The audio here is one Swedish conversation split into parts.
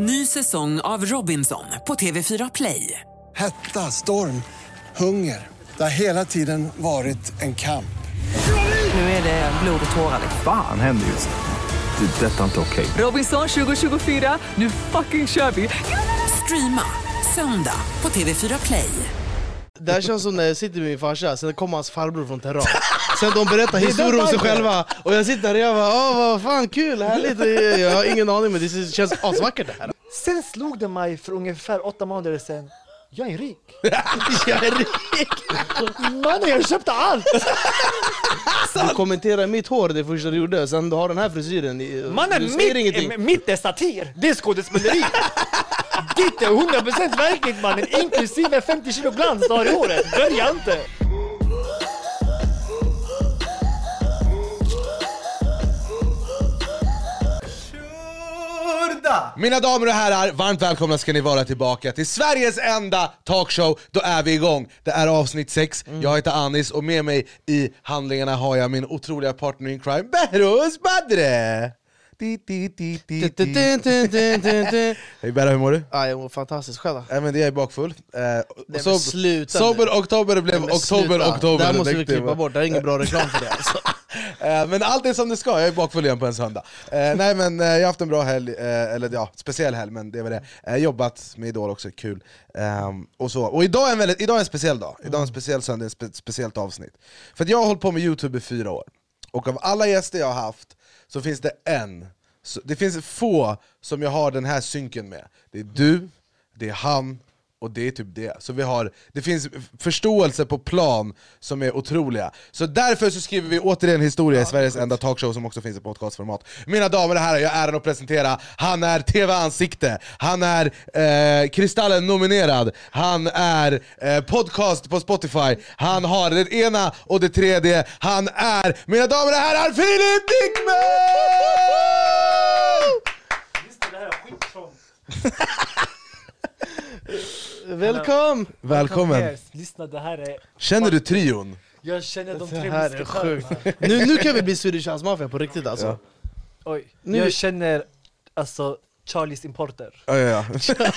Ny säsong av Robinson på TV4 Play. Hetta, storm, hunger. Det har hela tiden varit en kamp. Nu är det blod och tårar. liksom. Fan händer just nu. Det. är Detta är inte okej. Robinson 2024, nu fucking kör vi! Streama söndag på TV4 Play. Det här känns som när jag sitter med min farsa, sen kommer hans farbror från Teheran Sen de berättar historier om sig själva, och jag sitter där och jag bara åh vad fan kul, härligt, jag har ingen aning men det känns asvackert det här Sen slog det mig för ungefär åtta månader sedan. Jag är rik. Jag är rik! Mannen, jag köpte allt! Du kommenterar mitt hår det första du gjorde, sen du har den här frisyren, Mannen, ingenting mitt, mitt är satir. Det är skådespeleri. Ditt är 100% verkligt mannen, inklusive 50 kilo glans du har i håret. Börja inte! Mina damer och herrar, varmt välkomna ska ni vara tillbaka till Sveriges enda talkshow. Då är vi igång. Det är avsnitt 6, jag heter Anis och med mig i handlingarna har jag min otroliga partner in crime, Behrouz Badre! Hej Berra, hur mår du? Ja, jag mår fantastiskt själv Nej men det är bakfull. Eh, men sob- sluta nu. sober oktober blev Nej, oktober sluta. oktober. Det här måste vi klippa bort, det är ingen bra reklam för det alltså. Eh, Men allt är som det ska, jag är bakfull igen på en söndag. Eh, nej men eh, jag har haft en bra helg, eller ja, speciell helg, men det var det. Eh, jobbat med Idol också, kul. Och, så. och idag är, en väldigt, idag är en speciell dag, idag är en speciell söndag, ett spe, speciellt avsnitt. För att jag har hållit på med Youtube i fyra år, och av alla gäster jag har haft så finns det en, så, det finns få som jag har den här synken med. Det är du, det är han, och det är typ det. Så vi har, det finns förståelse på plan som är otroliga. Så därför så skriver vi återigen historia i Sveriges enda talkshow som också finns i podcastformat. Mina damer och herrar, jag är äran att presentera, han är TV-ansikte, han är eh, Kristallen-nominerad, han är eh, podcast på Spotify, han har det ena och det tredje, han är, mina damer och herrar, Filip Dickman! Välkommen! Välkommen! Lyssna, det här är... Känner du trion? Jag känner de Det tre här är musketörerna. Nu, nu kan vi bli Swedish House Mafia på riktigt alltså. Oj. Nu- Jag känner alltså Charlies Importer. Ja, ja, ja.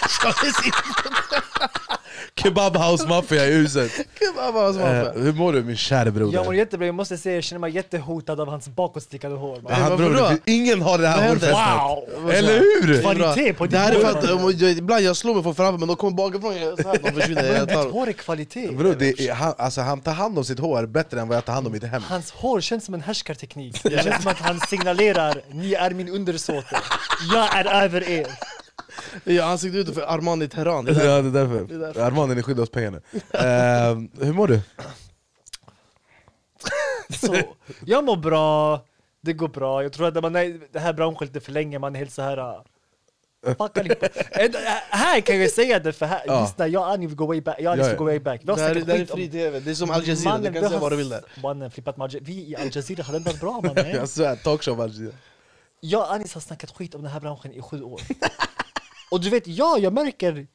Kebab House Mafia i huset. Kebab House Mafia. Eh, hur mår du min kära broder? Jag mår jättebra, jag måste säga jag känner mig jättehotad av hans bakåtstickade hår. man. Ja, han, Varför bror, ingen har det här hårfästet. Wow! Eller hur? Kvalitet på ditt Det här är för att hår. jag- ibland jag slår mig från framför men de kommer bakifrån, jag, så här, de försvinner. Jag Ditt hår är kvalitet. Bror, det är, han, alltså, han tar hand om sitt hår bättre än vad jag tar hand om mitt hem. Hans hår känns som en härskarteknik. Det känns som att han signalerar ni är min undersåte. Jag är över er. Jag har ansiktet ute för Armani Teheran. Det är Ja, därför. det är därför. Det är därför. Armani ni skyddar oss pengar nu. Eh, hur mår du? Så, jag mår bra, det går bra. Jag tror att när man är det här branschen lite för länge, man är helt så här... uh, fucka lite. Eh, här kan jag säga det för här, Ja. lyssna, jag och Annie vill gå way back. Jag och Alice Ja, ja. gå way back. Vi har Det här, är- det här fri tv, det är som Al Jazeera, du kan vi säga har vad du vill där. Mannen, flippat med Al Jazeera. Vi i Al Jazeera hade ändå bra mannen. Jag svär, talkshow alltså. Jag och Anis har snackat skit om den här branschen i sju år. Och du vet, ja, jag märker,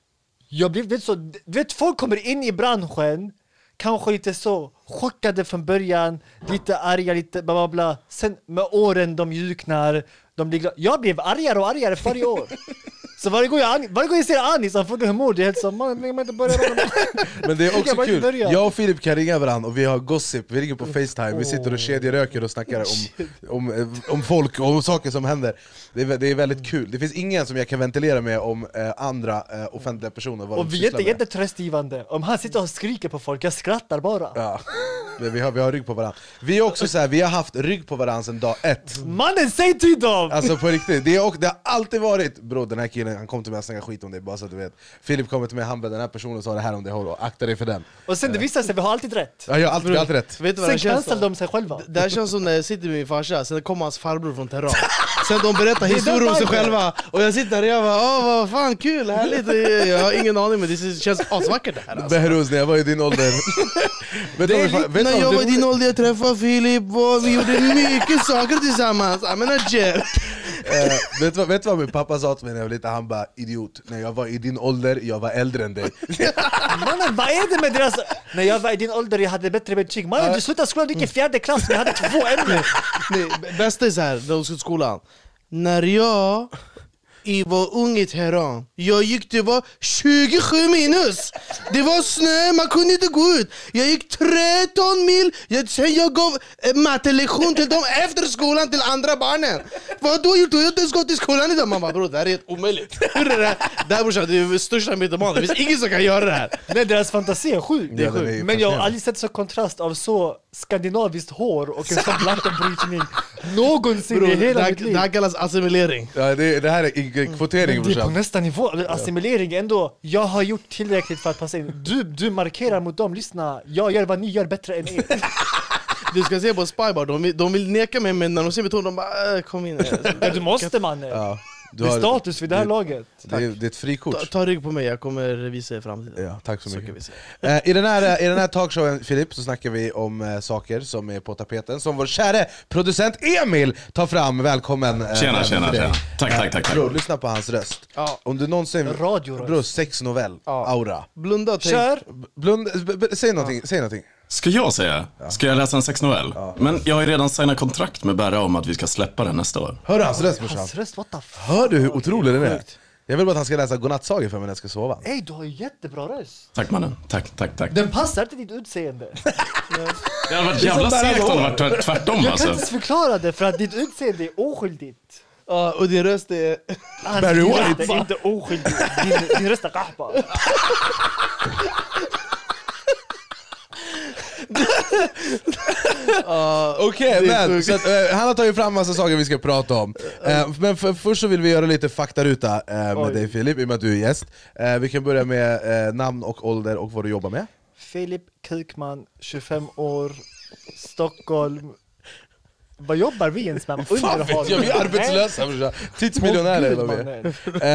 jag blir, vet, så, du vet, folk kommer in i branschen, kanske lite så chockade från början, lite arga, lite bla bla bla. Sen med åren de mjuknar, de blir glada. Jag blev argare och argare för varje år. Så varje gång jag, varje gång jag ser Anis, han frågar hur mår du? Jag är helt så, man, man inte börja Men det är också kul, jag och Filip kan ringa varandra och vi har gossip, vi ringer på facetime, vi sitter och kedjeröker och snackar om, om, eh, om folk och om saker som händer. Det är, det är väldigt kul, det finns ingen som jag kan ventilera med om eh, andra eh, offentliga personer Och vi är inte jättetröstgivande. Om han sitter och skriker på folk, jag skrattar bara. Ja, men vi har, vi har rygg på varandra. Vi är också så här, vi har haft rygg på varandra sedan dag ett. Mannen, säg till dem! Alltså på riktigt, det, är, det har alltid varit Bro den här killen, han kom till mig och snackade skit om dig bara så att du vet. Filip kommer till mig, han bara den här personen sa det här om dig, håll, akta dig för den. Och sen det visar sig, vi har alltid rätt. Ja, jag har alltid, alltid rätt. Vet du vad Sen känns cancel som? de sig själva. Det här känns som när jag sitter med min farsa, sen kommer hans farbror från Teheran Sen de berättar historier om sig själva, och jag sitter där och jag bara åh vad fan kul, härligt, jag har ingen aning men det känns asvackert det här alltså. Behrouz, när jag var i din ålder. Vet Det är lite, vet när jag var i din ålder, jag träffade Filip och vi gjorde mycket saker tillsammans, I'm an Eh, vet, du vad, vet du vad min pappa sa till mig när jag var liten? Han bara idiot, när jag var i din ålder, jag var äldre än dig Mannen vad är det med deras... När jag var i din ålder jag hade bättre betyg. Mannen du slutade skolan, du gick i fjärde klass jag hade två ämnen. Nej, Bästa är såhär, när de till skolan När jag Jag var ung i Teheran. Jag gick, det var 27 minus. Det var snö, man kunde inte gå ut. Jag gick 13 mil. Jag, sen jag gav eh, mattelektion till dem efter skolan till andra barnen. Vad du har gjort? Du har inte ens gått till skolan idag. Man bara bror, det här är helt omöjligt. Hur är det här? Det här brorsan, du är största mytomanen. Det finns ingen som kan göra det här. Nej deras fantasi är sjuk. Det är sjukt. Men jag har aldrig sett så kontrast av så skandinaviskt hår och en sån vattenbrytning någonsin Bror, i det, hela här, mitt liv. det här kallas assimilering. Ja, det, det här är i- kvotering Det är på brorsan. nästa nivå, assimilering ändå. Jag har gjort tillräckligt för att passa in. Du, du markerar mot dem, lyssna. Jag gör vad ni gör bättre än er. Du ska se på Spybar, de vill, de vill neka mig men när de ser mitt hår de bara äh, kom in. Ja, du måste mannen. Ja, du Det är har- status vid det här det- laget. Det är, det är ett Ta, frikort. ta rygg på mig, jag kommer visa i framtiden. Ja, tack så Så mycket. kan vi se. Eh, I den här, I den här talkshowen Filip, så snackar vi om eh, saker som är på tapeten Som vår käre producent Emil tar fram, välkommen eh, Tjena, även tjena, till dig. tjena. Tack, tack, tack. tack. Bror, lyssna på hans röst Ja. Om du någonsin... Radioröst. Bror, sex novell, Ja. aura Blunda och tänk. Kör! Blund, b- b- säg någonting, säg någonting Ska jag säga? Ska jag läsa en sexnovell? Men jag har ju redan signat kontrakt med Berra om att vi ska släppa den nästa år. Hör du hans röst brorsan? Hans röst, what the f... Hör du hur otrolig den är? Jag vill bara att han ska läsa godnattsagor för mig när jag ska sova Ey du har ju jättebra röst. Tack mannen. Tack, tack, tack. Den passar till ditt utseende. Det hade varit jävla som segt om det varit tvärt- tvärtom Jag kan alltså. inte ens förklara det för att ditt utseende är oskyldigt. Ja, och din röst är... Hans, Barry din White. röst är inte oskyldig. Din, din röst är kahpa. Okej, men sjukt. så att, eh, han har tagit fram massa saker vi ska prata om eh, Men för, först så vill vi göra lite faktaruta eh, med Oj. dig Filip, i och med att du är gäst Vi kan börja med namn och ålder och vad du jobbar med Filip Kukman, 25 år, Stockholm. Vad jobbar vi ens med? Vet jag, vi är arbetslösa brorsan! Tidsmiljonärer var mannen.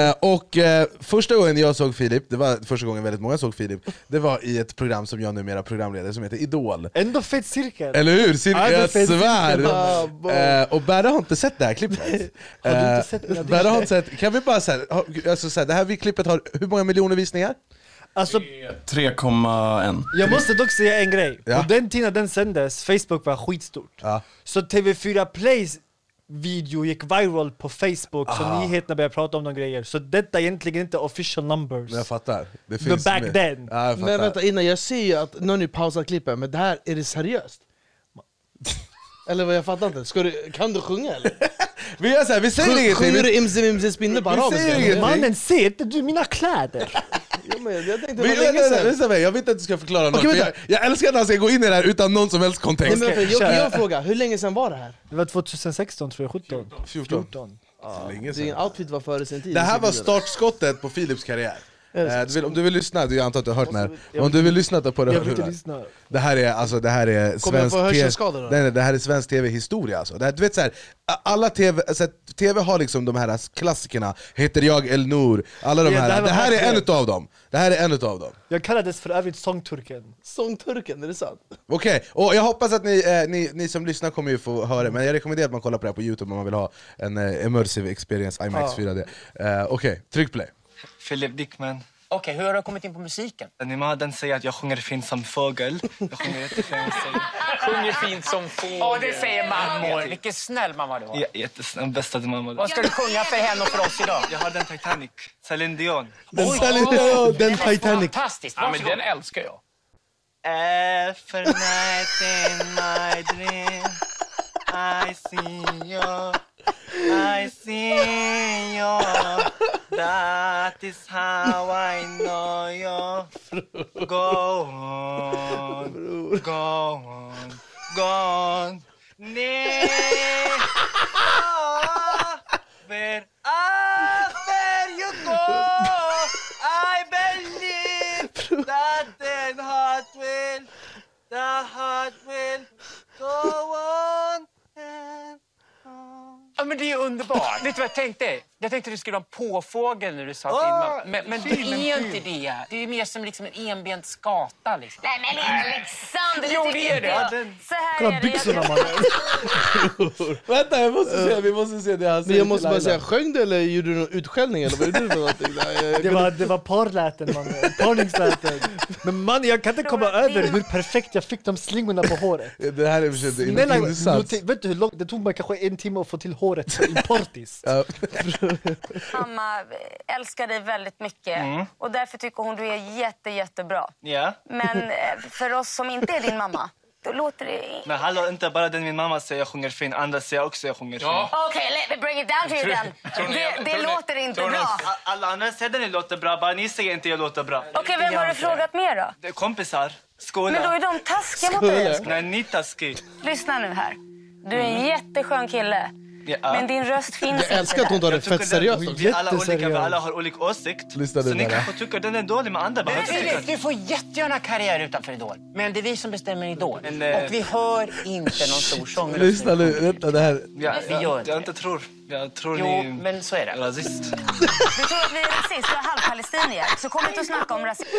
eh, Och eh, första gången jag såg Filip, det var första gången väldigt många såg Filip Det var i ett program som jag numera programleder som heter Idol Ändå fet cirkel. Eller hur? Cir- Ja, det är jag svär! Eh, och Berra har inte sett det här klippet Har du inte Eh, sett mina Berra har inte sett, kan vi bara säga, alltså, så här, det här klippet har hur många miljoner visningar? Alltså, 3,1. jag måste dock säga en grej. Ja. På den tiden den sändes, Facebook var skitstort. Ja. Så TV4 Plays video gick viral på Facebook, så nyheterna började prata om de grejer. Så detta är egentligen inte official numbers. Jag fattar. Det finns back med. then. Ja. Men vänta innan, jag ser ju att, nu har ni pausat klippet, men det här, är det seriöst? Eller vad jag fattar inte, Ska du, kan du sjunga eller? Vi gör så här, vi säger ingenting. Sjunger du Imse Mimse Spindel på arabiska? Mannen, ser inte du mina kläder? Ja, men jag tänkte det var länge jag inte att du ska förklara något. Okej, för jag, vänta. jag älskar att han ska gå in i det här utan någon som helst Nej, kontext. men vänta, jag, jag frågar, hur länge sedan var det här? Det var 2016 tror jag, 17? 14. 14. Länge Din sedan. outfit var före sin tid. Det här var startskottet på Philips karriär. Eh, du vill, om du vill lyssna, du, jag antar att du har hört den här. Om du vill lyssna på det, Jag vill inte det. lyssna. Det här är, alltså, det här är svensk TV, nej, nej, det här är svensk tv-historia alltså. det här, du vet, så här, alla TV, alltså, TV har liksom de här klassikerna, Heter jag Elnor, alla de Ja, det här, här det här är en utav dem. Det här är en utav dem. Jag kallades för övrigt sångturken. Sångturken, är det sant? Okej, och jag hoppas att ni, eh, ni, ni som lyssnar kommer ju få höra det, men jag rekommenderar att man kollar på det här på youtube om man vill ha en eh, immersive experience, IMAX 4D. Eh, Okej, tryck play. Philip Dickman. Okej, hur har du kommit in på musiken? Animaden säger att jag sjunger fint som fågel. Jag sjunger jättefint. Sjunger fint som fågel. Ja, det säger mammor. Vilken snäll mamma du har. Ja, jättesnäll, den bästa mamma. Vad ska du sjunga för henne och för oss idag? Jag har den Titanic. Celine Dion. Den, den, den var Titanic. Fantastiskt. Ja, men den älskar jag. Every night in my dream I see you I see you That is how I know you Go on Go on Go on Nee Wherever you go I believe that the heart will The heart will go on and on Ja, men det är underbart. Vet du vad jag tänkte? Jag tänkte att du skulle vara en påfågel när du sa till Men, men det är inte det. Det är mer som liksom en enbent skata. Liksom. Nej men Alexander, Jo, det är det. jag. Ja, den- Så här Kolla är det. byxorna mannen. Vänta, jag måste se, vi måste se det han Men säger jag måste bara säga, sjöng du eller gjorde du någon utskällning eller vad gjorde du för någonting? Det var, det var parläten mannen, parningsläten. Men man, jag kan inte komma över hur perfekt jag fick de slingorna på håret. Det här är för Snälla, vet du hur långt det tog mig kanske en timme att få till håret i partis? Ja. Mamma älskar dig väldigt mycket Mm. och därför tycker hon du är jätte, jättebra. Ja. Men eh, för oss som inte är din mamma, då låter det... Men hallå, inte bara den min mamma säger jag sjunger fin, andra säger också jag sjunger fin. Okej, let me bring it down to you then. Det, det låter inte bra. Alla andra säger att ni låter bra, bara ni säger inte jag låter bra. Okej, vem har du frågat mer då? Det är kompisar, skola. Men då är de taskiga mot dig. Nej, ni är taskig. Lyssna nu här. Du är en jätteskön kille. Ja. Men din röst finns Jag älskar att hon inte tar det fett seriöst också. Vi är alla olika, vi alla har olika åsikt. Lyssna så ni kanske tycker den är dålig, men andra bara Du, tycker du, får jättegärna karriär utanför Idol. Men det är vi som bestämmer Idol. Men, eh, Och vi hör inte någon stor sångare. Lyssna nu, vänta det här. Ja, Vi gör jag, inte jag inte tror. Jag tror Jo, ni men så är det. är rasist. Du tror att vi är rasister och halvpalestinier, så kom inte och snacka om rasism.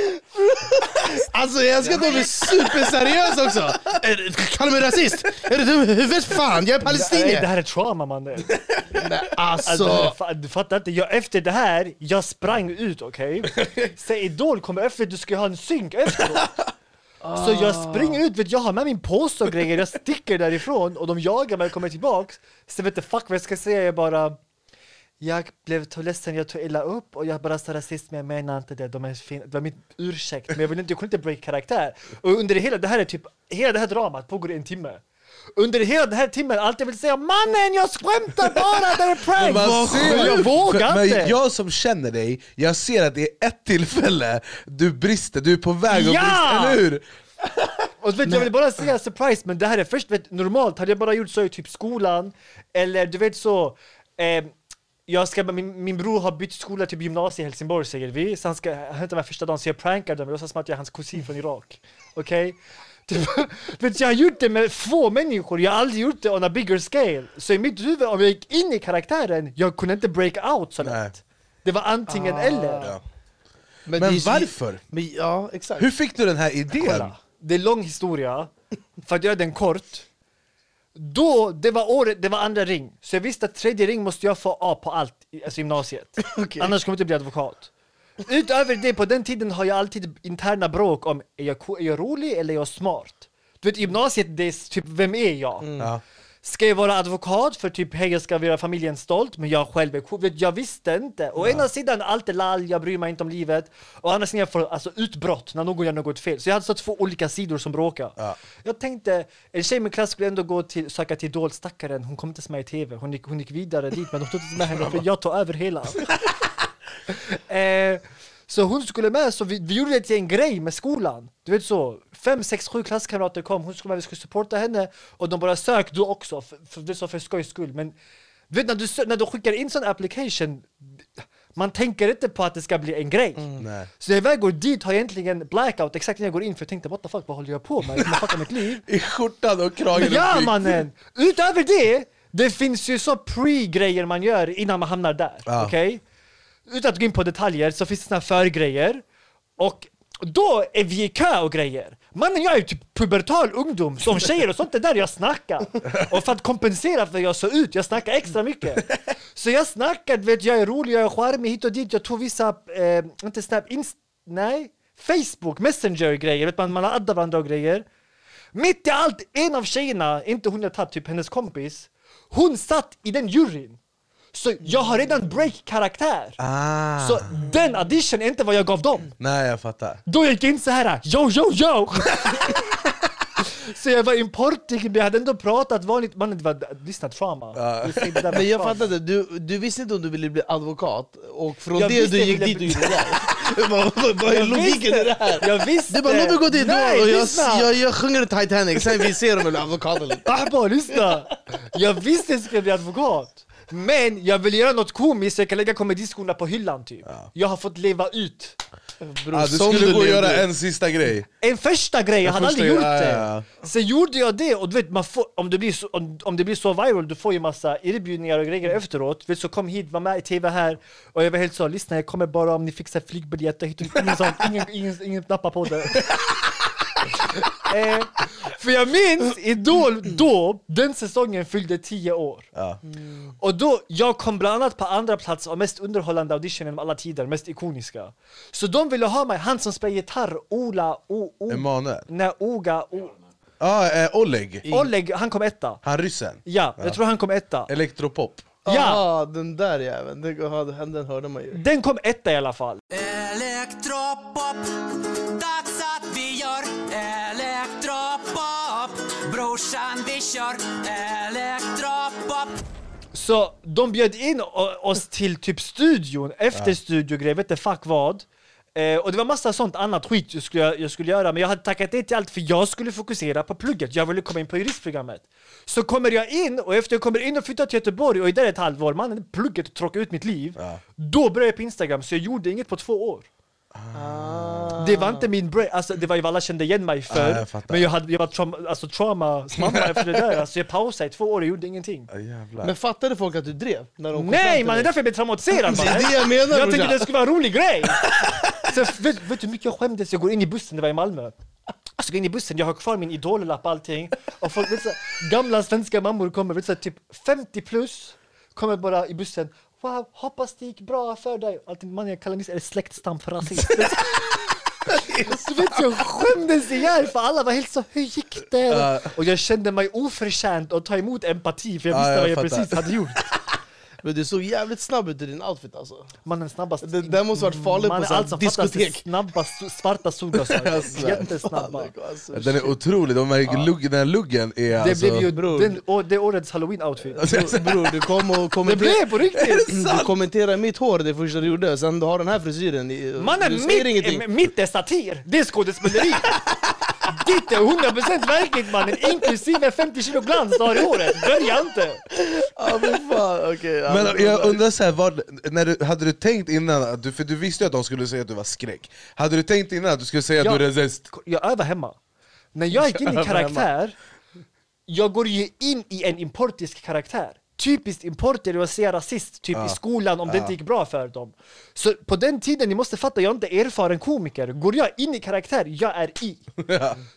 Alltså jag älskar att de är superseriösa också! Är- Kallar mig rasist? Är du dum i huvudet? Fan, jag är Nej, det palestinier! här är trauma mannen. Alltså, Alltså, fa- du fattar inte, jag, efter det här, jag sprang ut okej? Så Idol kommer efter, du ska ju ha en synk efteråt. Så jag springer ut, vet, jag har med min påse och grejer, jag sticker därifrån och de jagar mig och kommer tillbaks. Så vet du, fuck vad jag ska säga, jag bara jag blev så ledsen, jag tog illa upp och jag bara sa rasist men jag menar inte det, de är fina. Det var min ursäkt, men jag, vill inte, jag kunde inte break karaktär. Och under det hela, det här är typ, hela det här dramat pågår i en timme. Under hela den här timmen, allt jag vill säga mannen jag skämtar bara, det är prank! Men jag vågar men inte! jag som känner dig, jag ser att det är ett tillfälle du brister, du är på väg att Ja! brista, eller hur? Och vet, jag vill bara säga surprise, men det här är först, vet, normalt hade jag bara gjort så i typ skolan, eller du vet så, eh, jag ska, min, min bror har bytt skola till gymnasiet i Helsingborg säger vi, så han ska hämta mig första dagen så jag prankade dem, jag låtsas som att jag är hans kusin från Irak. Okej? Typ, vet, jag har gjort det med få människor, jag har aldrig gjort det on a bigger scale. Så i mitt huvud, om jag gick in i karaktären, jag kunde inte break out så lätt. Det var antingen eller. Men, det är så- varför? Men, ja, exakt. Hur fick du den här idén? Kolla. Det är lång historia, för att göra den kort. Då, det var, året, det var andra ring, så jag visste att tredje ring måste jag få A på allt, i- alltså gymnasiet. Annars kommer jag inte bli advokat. Utöver det, på den tiden har jag alltid interna bråk om är jag, är jag rolig eller är jag smart? Du vet gymnasiet, det är typ vem är jag? Ja. Ska jag vara advokat för typ hej jag ska göra familjen stolt men jag själv är cool? Vet, Jag visste inte. Å ena sidan allt är lall, jag bryr mig inte om livet. Å andra sidan jag får alltså, utbrott när någon gör något fel. Så jag hade så två olika sidor som bråkade. Jag tänkte, en tjej i min klass skulle ändå gå till, söka till Idol, stackaren. Hon kom inte med i TV. Hon gick, hon gick vidare dit men de tog inte med henne för jag tog över hela. eh, så hon skulle med, så vi, vi gjorde det till en grej med skolan. Du vet så, fem, sex, sju klasskamrater kom, hon skulle med, vi skulle supporta henne och de bara sök du också, för, för, det är så för skojs skull. Men du vet när du, när du skickar in sån application, man tänker inte på att det ska bli en grej. Nej. Så när jag väl går dit har jag egentligen blackout exakt när jag går in för jag tänkte what the fuck, vad håller jag på med? Jag fucka mitt liv. I skjortan och kragen Ja mannen! Utöver det, det finns ju så pre-grejer man gör innan man hamnar där. Ja. Okej? Utan att gå in på detaljer så finns det såna här förgrejer. Och då är vi i kö och grejer. Mannen jag är ju typ pubertal ungdom, så om tjejer och sånt är där jag snackar. Och för att kompensera för att jag såg ut, jag snackar extra mycket. Så jag snackar, du vet jag är rolig, jag är charmig hit och dit, jag tog vissa, eh, inte snap, inst, nej, Facebook, messenger-grejer, vet man, man har addat varandra och grejer. Mitt i allt, en av tjejerna, inte hon jag tagit, typ hennes kompis, hon satt i den juryn. Så jag har redan break-karaktär. Ah. Så den audition är inte vad jag gav dem. Nej jag fattar. Då gick jag in så här, yo yo yo! så jag var importig, men jag hade ändå pratat vanligt, mannen det var lyssna trauma. Du med Men jag inte, du, du visste inte om du ville bli advokat och från Jag det du gick dit bli- gjorde det där. vad, är logiken i det här? Jag visste! Du bara låt mig gå dit Nej, och jag, jag, jag sjunger Titanic, sen vi ser om jag blir advokat eller inte. Lyssna! Jag visste att jag skulle bli advokat. Men jag vill göra något komiskt så jag kan lägga komediskorna på hyllan typ. Jag har fått leva ut. Bror, Ah, du skulle gå och göra en sista grej. En första grej, jag hade aldrig gjort grej, det. ja, ja, Så gjorde jag det och du vet, man får, om, det blir så, om, om det blir så viral, du får ju massa erbjudningar och grejer efteråt. Vet, så kom hit, var med i TV här. Och jag var helt så, lyssna jag kommer bara om ni fixar flygbiljetter hit och. Ingen ingen, ingen, ingen nappar på det. eh, för jag minns Idol då, den säsongen fyllde 10 år. Ja. Och då, jag kom bland annat på andra plats av mest underhållande auditionen av alla tider, mest ikoniska. Så de ville ha mig, han som spelar gitarr, Ola, o, o, Emanuel. Nej, Oga, o, Ja, eh, Oleg. Oleg, han kom etta. Han ryssen. Ja, jag tror han kom etta. Elektropop. Ja. Aha, den där jäveln, den, ja, den hörde man ju. Den kom etta i alla fall. Så de bjöd in oss till typ studion, efter Ja. studiogrej, vet inte fuck vad. Eh, och det var massa sånt annat skit jag skulle, jag skulle göra, men jag hade tackat nej till allt för jag skulle fokusera på plugget. Jag ville komma in på juristprogrammet. Så kommer jag in, och efter jag kommer in och flyttar till Göteborg och är där ett halvår, mannen, plugget tråkar ut mitt liv. Då började jag på Instagram, så jag gjorde inget på två år. Det var inte min brain, alltså det var ju vad alla kände igen mig för. Ja, jag men jag, hade, jag var trauma, alltså traumas mamma efter det där, alltså jag pausade i två år och gjorde ingenting. Men fattade folk att du drev? När de Nej man, det är därför jag blev traumatiserad Det är det jag menar, Jag tänkte det skulle vara en rolig grej! Så, vet, vet du hur mycket jag skämdes? Jag går in i bussen, det var i Malmö. Alltså jag går in i bussen, jag har kvar min idollapp allting. Och folk, vet, så, gamla svenska mammor kommer, vet, så, typ 50 plus, kommer bara i bussen. Wow, hoppas det gick bra för dig. Alltid, man, jag kallar mig släktstam för rasist. Så vet jag skämdes ihjäl för alla var helt så, hur gick det? Ja. Och jag kände mig oförtjänt att ta emot empati för jag Ja, visste jag vad jag fattar. precis hade gjort. Men du såg jävligt snabb ut i din outfit alltså. Mannen snabbast. Det, det måste varit farligt på är sån allt som fattas är diskotek. snabba svarta solglasögon. Jättesnabba. Alltså, Den är otrolig, de märker lugg, den här luggen är Det alltså... blev ju bror. den, å- det årets halloween-outfit. Bror, du kom och Det kommenterade... blev på riktigt! Du kommenterade mitt hår det första du gjorde, sen du har den här frisyren. Mannen, mitt, mitt är satir, det är skådespeleri! Ditt är 100% verkligt mannen, inklusive 50 kilo glans du har i håret. Börja inte! Ja men fan, okej. ja, Men jag undrar så här, vad, när du, hade du tänkt innan, att du, för du visste ju att de skulle säga att du var skräck Hade du tänkt innan att du skulle säga att du är resist? Jag övar hemma. När jag gick in i karaktär, jag går ju in i en importisk karaktär. Typiskt importer att säga rasist, typ Ja. i skolan om det Ja. inte gick bra för dem. Så på den tiden, ni måste fatta, jag är inte erfaren komiker. Går jag in i karaktär, jag är i.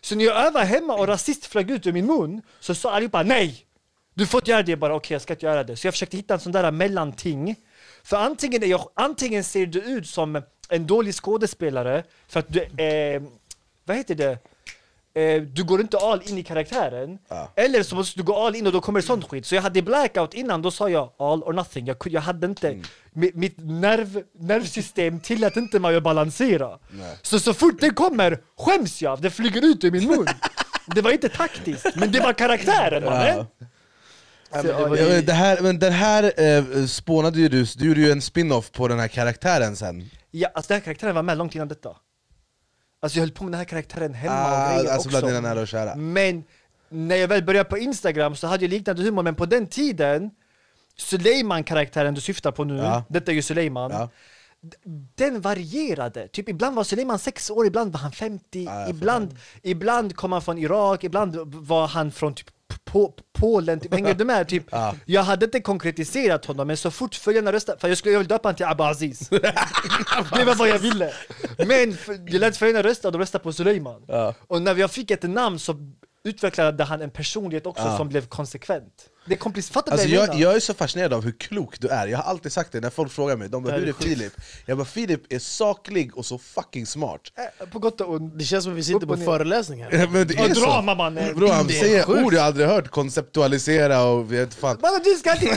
Så när jag övade hemma och rasist flög ut ur min mun, så sa allihopa nej! Du får inte göra det bara, okej jag ska inte göra det. Så jag försökte hitta en sån där mellanting. För antingen, är jag, antingen ser du ut som en dålig skådespelare, för att du är, vad heter det? Eh, du går inte all in i karaktären, eller så måste du gå all in och då kommer sånt skit. Så jag hade blackout innan, då sa jag all or nothing. Jag, jag hade inte, mi- mitt nerv, nervsystem tillät inte mig att balansera. Så så fort det kommer skäms jag, det flyger ut ur min mun. Det var inte taktiskt, men det var karaktären mannen. Ja, Så, men, ja, det, det här, men den här eh, spånade ju du, du gjorde ju en spin-off på den här karaktären sen Ja, alltså den här karaktären var med långt innan detta. Alltså jag höll på med den här karaktären hemma Ah, och grejer alltså också. bland nära och kära. Men när jag väl började på Instagram så hade jag liknande humor, men på den tiden Suleiman-karaktären du syftar på nu, Ja. detta är ju Suleiman Ja. Den varierade, typ ibland var Suleiman sex år, ibland var han 50 jag ibland, ibland kom han från Irak, ibland var han från typ på, Polen, typ, hänger du med? Typ, Ja. Jag hade inte konkretiserat honom, men så fort följarna röstade, för jag skulle jag ville döpa honom till Abaziz Det var vad jag ville Men för- jag lät följarna rösta, och de röstade på Suleiman Ja. Och när jag fick ett namn så utvecklade han en personlighet också Ja. som blev konsekvent Det är komplicerat, fattar Alltså jag jag, är så fascinerad av hur klok du är, jag har alltid sagt det när folk frågar mig, de bara, hur är. Filip? Jag bara Filip är saklig och så fucking smart Eh, På gott och ont Det känns som att vi sitter på ner. föreläsning här. Men det är så! drama mannen! Bro, han säger ord jag aldrig hört, konceptualisera och vet fan Mannen, du ska alltid,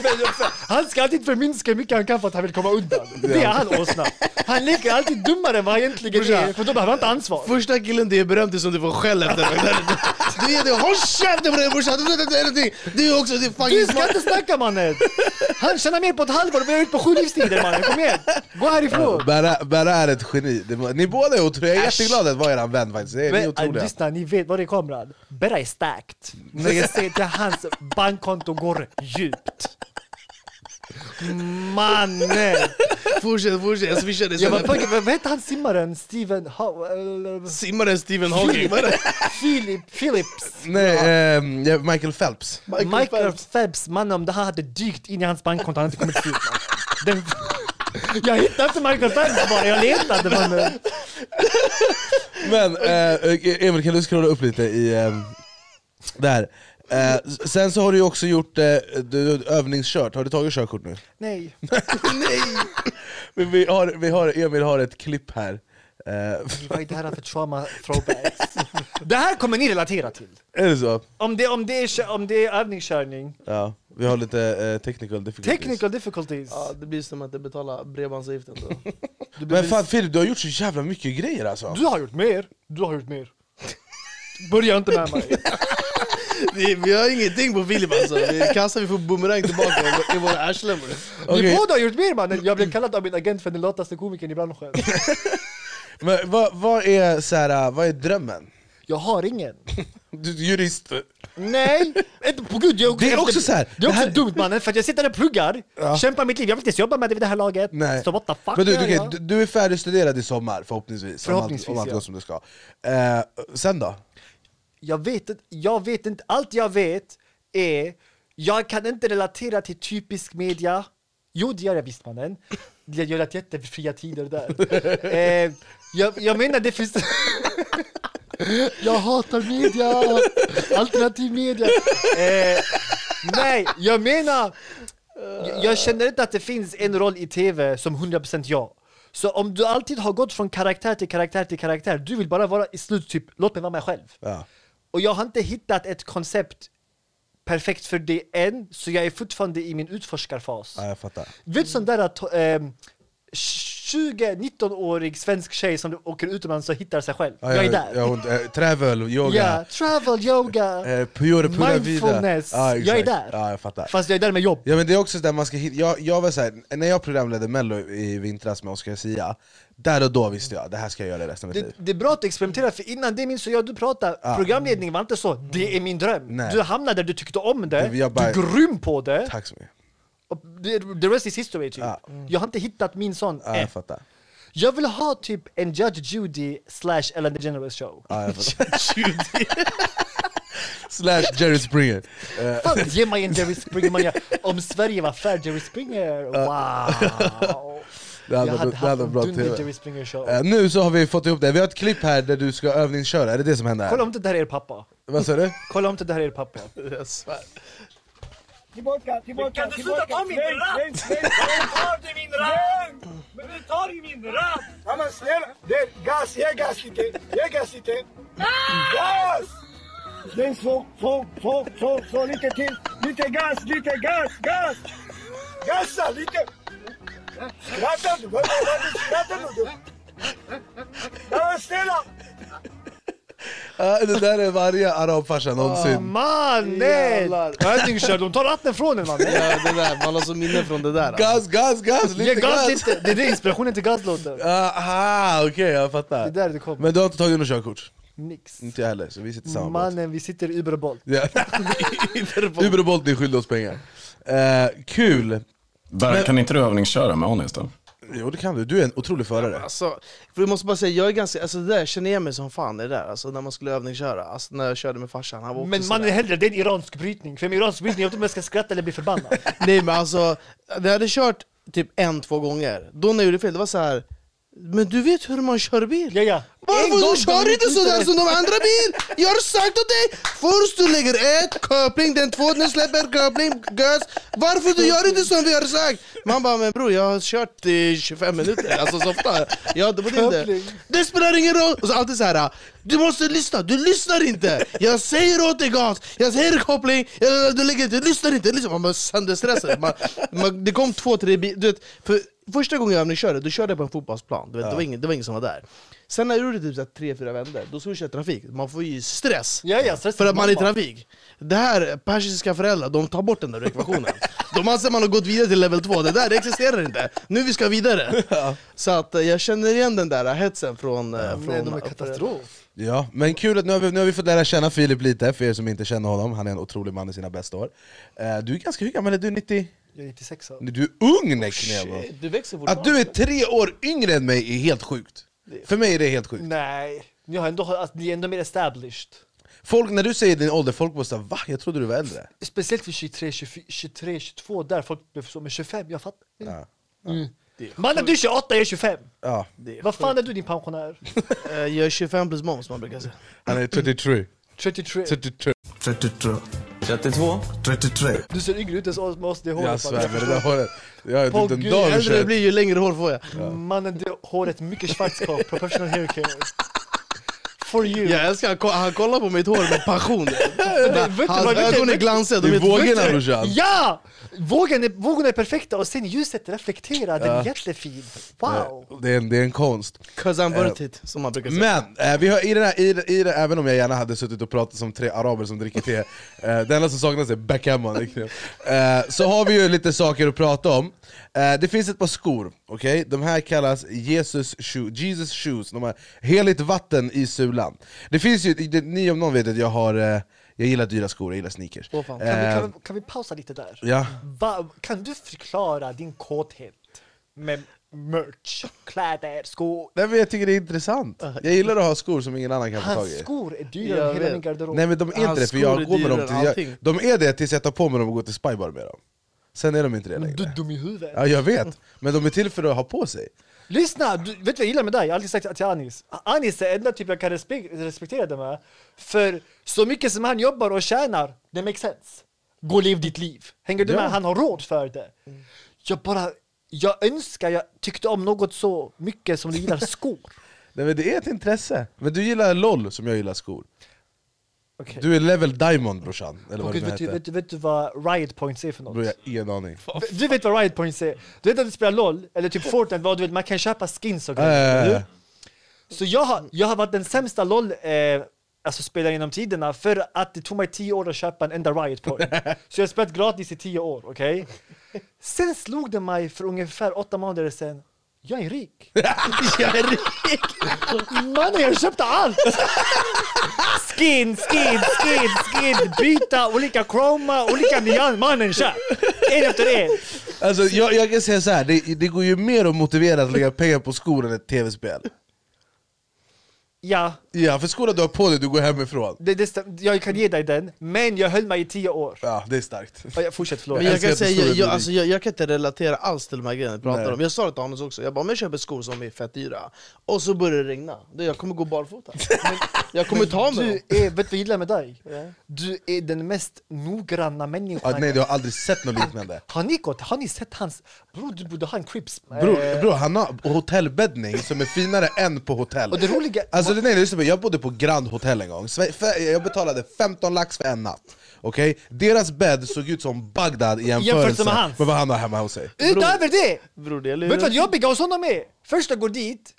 han ska alltid förminska hur mycket han kan för att han vill komma undan Det är han åsna Han leker alltid dummare än vad han egentligen är, för då behöver han inte ansvar Första killen du är berömd till som du får skäll efter Du är det, håll käften dig brorsan! Du är också, du ska inte snacka mannen! Han tjänar mer på ett halvår och vi är ute på sju livstider mannen, kom igen! Gå härifrån! Berra, Berra är ett geni, det var, ni båda är otroliga, jag är Äsch. jätteglad att vara eran vän faktiskt, ni är, Men, otroliga lyssna, ni vet vad det är kameran. Berra är stacked. När jag säger till hans bankkonto går djupt. Mannen! Fortsätt, fortsätt, jag swishar dig Jag sen vad heter han simmaren? Steven... Ha, Simmaren Stephen Hawking Philip, Phillips. Nej, ja, Michael Phelps Michael, Phelps, mannen om det här hade dykt in i hans bankkonto, han hade inte kommit ut. Den, jag hittade inte Michael Phelps bara, jag letade mannen. Men eh, Emil, kan du scrolla upp lite i... ehm, där. Eh, sen så har du också gjort eh, du, övningskört, har du tagit körkort nu? Nej. Nej! Men vi har, vi har, Emil har ett klipp här Vad är det här för trauma throwbacks? det här kommer ni relatera till. Är det så? Om det, om det, är, om det är övningskörning, Ja, vi har lite eh, technical difficulties. technical difficulties. Ja, det blir som att inte betala bredbandsavgiften då. Men fan Filip, du har gjort så jävla mycket grejer alltså. Du har gjort mer, du har gjort mer. Börja inte med mig. Det, vi har ingenting på Filip alltså, vi kastar vi får boomerang tillbaka i- våra arslen. Okej. Ni båda har gjort mer mannen, jag blev kallad av min agent för den lataste komikern i branschen. Men vad, vad, är, så här, vad är drömmen? Jag har ingen. Du är jurist. Nej, inte på gud jag Det är också så här, Det är också det här- dumt mannen, för att jag sitter där och pluggar, kämpar mitt liv, jag vill inte ens jobba med det vid det här laget. Nej. Så what the fuck Men du, okej, jag? du, du är färdigstuderad i sommar förhoppningsvis. Förhoppningsvis, om allt, om allt ja. går som det ska. Eh, sen då? Jag vet, inte, jag vet inte, allt jag vet är, jag kan inte relatera till typisk media. Jo det gör jag visst mannen. Jag gör ett jättefria tider där. eh, jag, jag menar det finns... jag hatar media, alternativ media. Eh, nej, jag menar, jag, jag känner inte att det finns en roll i tv som 100% jag. Så om du alltid har gått från karaktär till karaktär till karaktär, du vill bara vara i slut typ, låt mig vara mig själv. Ja. Och jag har inte hittat ett koncept perfekt för det än, så jag är fortfarande i min utforskarfas. Ja, jag fattar. Vet sån där att ehm, 20-19-årig svensk tjej som åker utomlands och hittar sig själv. Ja, jag är där. Ja, hon, eh, travel, yoga, Ja, travel, yoga, eh, pura, pura mindfulness. Ja, jag är där. Ja, jag fattar. Fast jag är där med jobb. Ja men det är också där man ska jag, jag var så här, när jag programledde mello i vintras med Oscar Sia Där och då visste jag, det här ska jag göra resten av mitt Det, liv det är bra att experimentera, för innan det minns jag du pratade, Ja. programledning var inte så, det är min dröm. Nej. Du hamnade där du tyckte om det, bara- du är grym på det, Tack så mycket och the rest is history typ. Ja. Jag har inte hittat min sån Ja, jag fattar Jag vill ha typ en Judge Judy slash Ellen DeGeneres show. Ja, jag fattar Slash Jerry Springer Eh, Fan, ge mig en Jerry Springer man, Om Sverige var fair Jerry Springer, wow! Det hade, jag hade haft en dunder Jerry Springer show. Eh, Nu så har vi fått ihop det, vi har ett klipp här där du ska övningsköra, är det det som händer? Kolla om inte det här är er pappa. Vad sa du? Kolla om inte det här är er pappa. Jag svär. Tillbaka, tillbaka, Kan du tillbaka. sluta ta min Släng, ratt? släng, släng, Vem tar du min ratt? Släng! Men du tar ju min ratt! Ja men snälla, det, gas, ge gas lite, ge gas lite. Gas! Släng så, så, så, så, så, lite till. Lite gas, lite gas, gas! Gasa lite! Skrattar du? Vad vad skrattar du? Ja men snälla! Ja, det där är varje arabfarsa någonsin Mannen! Jävlar. Övningskör, de tar ratten från en mannen. Ja, det där, man har så minne från det där alltså. Gas, gas, gas! Ge Lite gas gas! lite, det är det inspirationen till gas låter. Aha, okej jag Det är fattar där det kommer. Men du har inte tagit något körkort? Nix. Inte jag heller, så vi sitter i samma båt Mannen, vi sitter i Uber och Bolt. Ja. Uber och Bolt är skyldiga oss pengar eh, Kul! Berra, kan inte du övningsköra med Anis då? Jo det kan du, du är en otrolig förare Alltså, för jag måste bara säga, jag är ganska, alltså det där känner jag mig som fan det där, alltså när man skulle övningsköra, alltså när jag körde med farsan, han var också Men sådär. mannen hellre, det är en iransk brytning. För med iransk brytning, jag vet inte om jag ska skratta eller bli förbannad. Nej men alltså, när jag hade kört typ en, två gånger, då när jag gjorde fel, det var så här. Men du vet hur man kör bil? Ja, ja. Varför du kör inte sådär inte- som de andra bil? Jag har sagt åt dig! Först du lägger ett, koppling, den två, den släpper koppling, gas Varför du gör inte som vi har sagt? Man bara, men bror jag har kört i 25 minuter, alltså så ofta Jag det var det Koppling. inte Det spelar ingen roll! Och så alltid så här. du måste lyssna, du lyssnar inte! Jag säger åt dig gas, jag säger koppling, jag- du lägger du lyssnar inte, man bara sönderstressad man, man, Det kom två, tre bilar, du vet, för Första gången jag övningskörde, då körde jag på en fotbollsplan, du vet, det, var ingen, det var ingen som var där. Sen när jag gjorde typ så här tre, fyra vändor, då switchade jag trafik, man får ju stress. Ja, ja, stress För att man är i trafik. Det här, persiska föräldrar, de tar bort den där ekvationen. De anser man har gått vidare till level 2, det där det existerar inte. Nu vi ska vidare. Så att eh, jag känner igen den där hetsen från... eh, från Nej, de är katastrof. Ja, men kul att nu har, vi, nu har vi fått lära känna Filip lite, för er som inte känner honom. Han är en otrolig man i sina bästa år. Eh, Du är ganska hur gammal är du? 90? Jag är 96 år. Du är ung Neknebo! Shit, Du växer Att du är tre år yngre än mig är helt sjukt För mig är det helt sjukt Nej, ni, har ändå, alltså, ni är ändå mer established. Folk, när du säger din ålder, folk måste säga va? Jag trodde du var äldre Speciellt vid 23, 24, 23, 22, där folk blev så, men 25, jag fattar. Ja, Mm. Mannen du är 28, jag är 25! ja. Vad fan är du din pensionär? Eh, Jag är 25 plus moms man brukar säga han är 33 33. 33 33 32. 33. Du ser yngre ut än oss det håret. Jag svär med det där håret. Jag är På typ en dag Ju äldre det blir ju längre hår får jag. Mannen, det håret mycket Schwarzkopf, professional hair care. For you. Jag älskar, han, han kollar på mitt hår med passion. Hans ögon är glansiga, de är vågorna brorsan. Ja! Vågen är, vågorna är perfekta och sen ljuset reflekterar, den är jättefin. Wow! Det är, en, det är en konst. 'Cause I'm worth it, som man brukar säga. Men eh, vi har i den här, i, i även om jag gärna hade suttit och pratat som tre araber som dricker te, eh, det enda som saknas är backgammon. eh, så har vi ju lite saker att prata om. Eh, det finns ett par skor, okej? De här kallas Jesus, shoe, Jesus shoes, de har heligt vatten i sulan. Det finns ju, det, ni om någon vet att jag har, eh, jag gillar dyra skor, jag gillar sneakers. Fan. Kan, vi, Eh, kan, vi, kan vi pausa lite där? Ja. Va, kan du förklara din kåthet med merch, kläder, skor? Nej, men jag tycker det är intressant. Jag gillar att ha skor som ingen annan kan få tag Hans i. skor är dyrare än hela vet. min garderob. Nej men de är inte Hans det, för jag går med dem till, jag. De är det tills jag tar på mig dem och går till Spybar med dem Sen är de inte det Du är längre dum i huvudet. Ja jag vet, men de är till för att ha på sig Lyssna, du, vet du vad jag gillar med dig? Jag har alltid sagt till Anis. Anis är enda typ jag kan respek respektera det med. För så mycket som han jobbar och tjänar, det makes sense. Gå och lev ditt liv. Hänger du Ja. med? Han har råd för det. Jag bara, jag önskar jag tyckte om något så mycket som du gillar skor. Nej men det är ett intresse, men du gillar LOL som jag gillar skor Okej. Du är level diamond brorsan, eller vad nu vet, du, vet, du, vet du vad riot points är för något? Bror jag har ingen aning Du vet vad riot points är? Du vet att du spelar LOL, eller typ Fortnite, vad du vet, man kan köpa skins och grejer. hur? Så jag har, jag har varit den sämsta LOL eh, alltså spelaren genom tiderna för att det tog mig tio år att köpa en enda riot point. Så jag har spelat gratis i tio år, okej? Sen slog det mig för ungefär åtta månader sedan, jag är rik. Jag är rik! Mannen jag köpte allt! Skin, skin, skin, skin, byta, olika chroma, olika nyans. Mannen köp! En efter en. Alltså jag, jag kan säga så här, det, det går ju mer att motivera att lägga pengar på skor än ett tv-spel Ja, Ja, för skorna du har på dig, du går hemifrån det, det, stäm- jag kan ge dig den, men jag höll mig i tio år. Ja, det är starkt Ja, jag fortsätt, förlåt. Men jag älskar kan att du säga, står jag, blir alltså, jag, jag kan inte relatera alls till de här grejerna vi pratar Nej. om Jag sa det till Hannes också, jag bara om jag köper skor som är fett dyra och så börjar det regna, då jag kommer gå barfota Jag kommer ta mig dem Du är, vet du vad jag gillar med dig? Du är den mest noggranna människan. ah, Nej du har aldrig sett något liknande Har ni gått, har ni sett hans... Bror du borde ha en crips. Bror, Eh, bro, han har hotellbäddning som är finare än på hotell Och det roliga... Alltså nej, lyssna på mig. Jag bodde på Grand Hotel en gång, jag betalade 15 lax för en natt Okej? Deras bädd såg ut som Bagdad i jämförelse med hans. med vad han har hemma hos sig Utöver det! Bror, det är Vet du vad jobbiga hos honom är? Först jag går dit,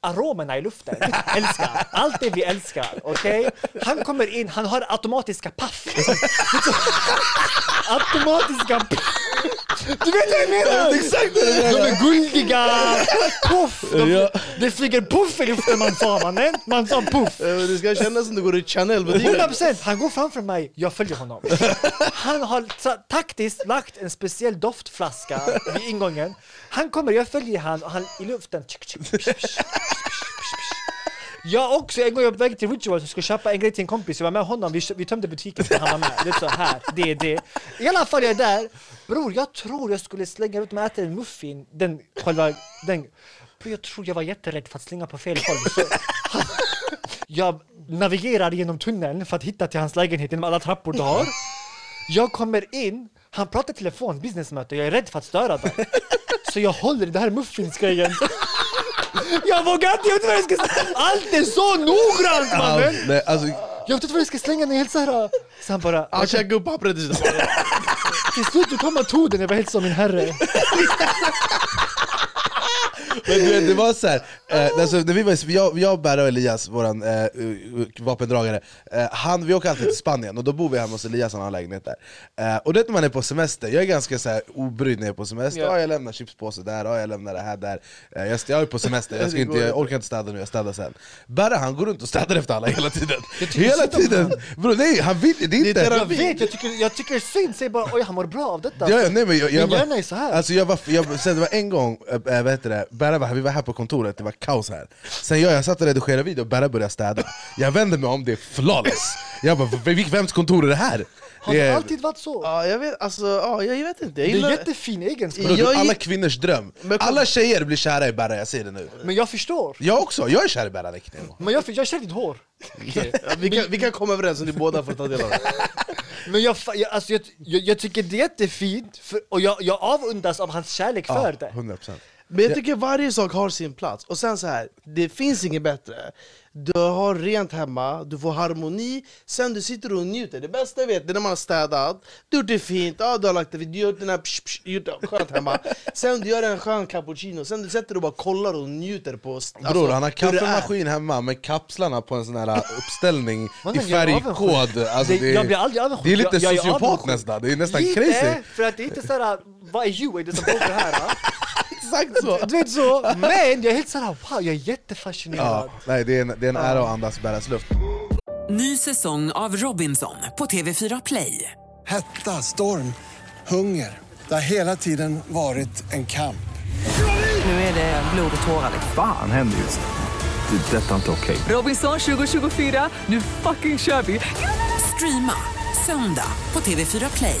aromerna i luften, älskar, allt det vi älskar, okej? Han kommer in, han har automatiska paff. automatiska paff. Du vet vad jag menar? Exakt De är guldiga, puff! De, Ja. Det flyger puff i luften man sa mannen, man sa puff. Det ska kännas som du går i Chanel-butiken 100% han går framför mig, jag följer honom. Han har ta- taktiskt lagt en speciell doftflaska vid ingången. Han kommer, jag följer han och han i luften. tsk, tsk, psh, psh, psh, psh, psh, psh. Jag också, en gång jag var på väg till Ritual och skulle köpa en grej till en kompis, jag var med honom, vi, vi tömde butiken för han var med. Det är så här, det är det. I alla fall jag är där, bror jag tror jag skulle slänga ut mig och äta en muffin, den själva, den. Bror jag tror jag var jätterädd för att slänga på fel håll. Så, jag navigerar genom tunneln för att hitta till hans lägenhet genom alla trappor du har. Jag kommer in, han pratar i telefon, businessmöte, jag är rädd för att störa dem. Så jag håller i den här muffinsgrejen. Jag vågar inte, jag vet inte vad jag ska säga. Allt är så noggrant Ja, mannen! nej, alltså, Jag vet inte vad jag ska slänga den helt såhär. Så han bara... Han käkade upp pappret. Till slut kom och tog den, jag var helt som min herre. Men du vet, det var så här, eh, alltså, när vi var, jag, jag Berra och Elias, våran eh, vapendragare, eh, han, vi åker alltid till Spanien och då bor vi hemma hos Elias, han har lägenhet där eh, Och det är när man är på semester, jag är ganska så här, obrydd när jag är på semester, Ja. ja. jag lämnar chipspåse där, ja, jag lämnar det här där eh, jag, jag är på semester, jag, ska inte, jag orkar inte städa nu, jag städar sen Berra han går runt och städar efter alla hela tiden Hela tiden! Bro, nej, han vill, det är inte Jag vet, jag tycker, jag tycker synd, säg bara oj han mår bra av detta. Ja, ja, nej, men jag, jag Min hjärna är så här. Alltså jag var, jag, sen det var en gång, äh, vad heter det, Berra var, vi var här på kontoret, det var kaos här Sen jag, jag satt och redigerade video och Berra började städa Jag vände mig om, det är flawless Jag bara, "V- vems kontor är det här? Har Det det är, alltid varit så? Ja, jag vet, alltså, ja, jag vet inte. Jag Det är gillar... jättefin egenskap. Bro, det jag är alla kvinnors dröm Men Alla tjejer blir kära i Berra, jag säger det nu Men jag förstår. Jag också, jag är kär i Berra Men jag, jag känner ditt hår. Ja, vi, kan, vi kan komma överens om ni båda får ta del av det. Men jag, jag, alltså jag, jag, jag tycker det är jättefint, för, och jag, jag avundas av hans kärlek för det. 100% Men jag tycker varje sak har sin plats. Och sen så här, det finns inget bättre. Du har rent hemma, du får harmoni, sen du sitter och njuter. Det bästa jag vet det är när man har städat, du har gjort det fint, ja, du har lagt det, du har gjort den här psh, psh, gjort det skönt hemma. Sen du gör en skön cappuccino, sen du sätter dig och bara kollar och njuter på... Alltså, Bror han har kaffemaskin hemma med kapslarna på en sån här uppställning Mannen, i färgkod. Alltså, Det- jag blir aldrig avundsjuk. det är lite Jag- sociopat nästan, det är nästan Lite, crazy. för att det är inte såhär, vad är you? Är det som pågår här? Exakt så! Du vet så, men jag är helt såhär, wow jag är jättefascinerad. Ja, nej, det är en, det är en ära att andas bäras luft. Ny säsong av Robinson på TV4 Play. Hetta, storm, hunger. Det har hela tiden varit en kamp. Nu är det blod och tårar. Fan händer just nu. Det. är Detta är inte okej. Robinson 2024, nu fucking kör vi! Streama söndag på TV4 Play.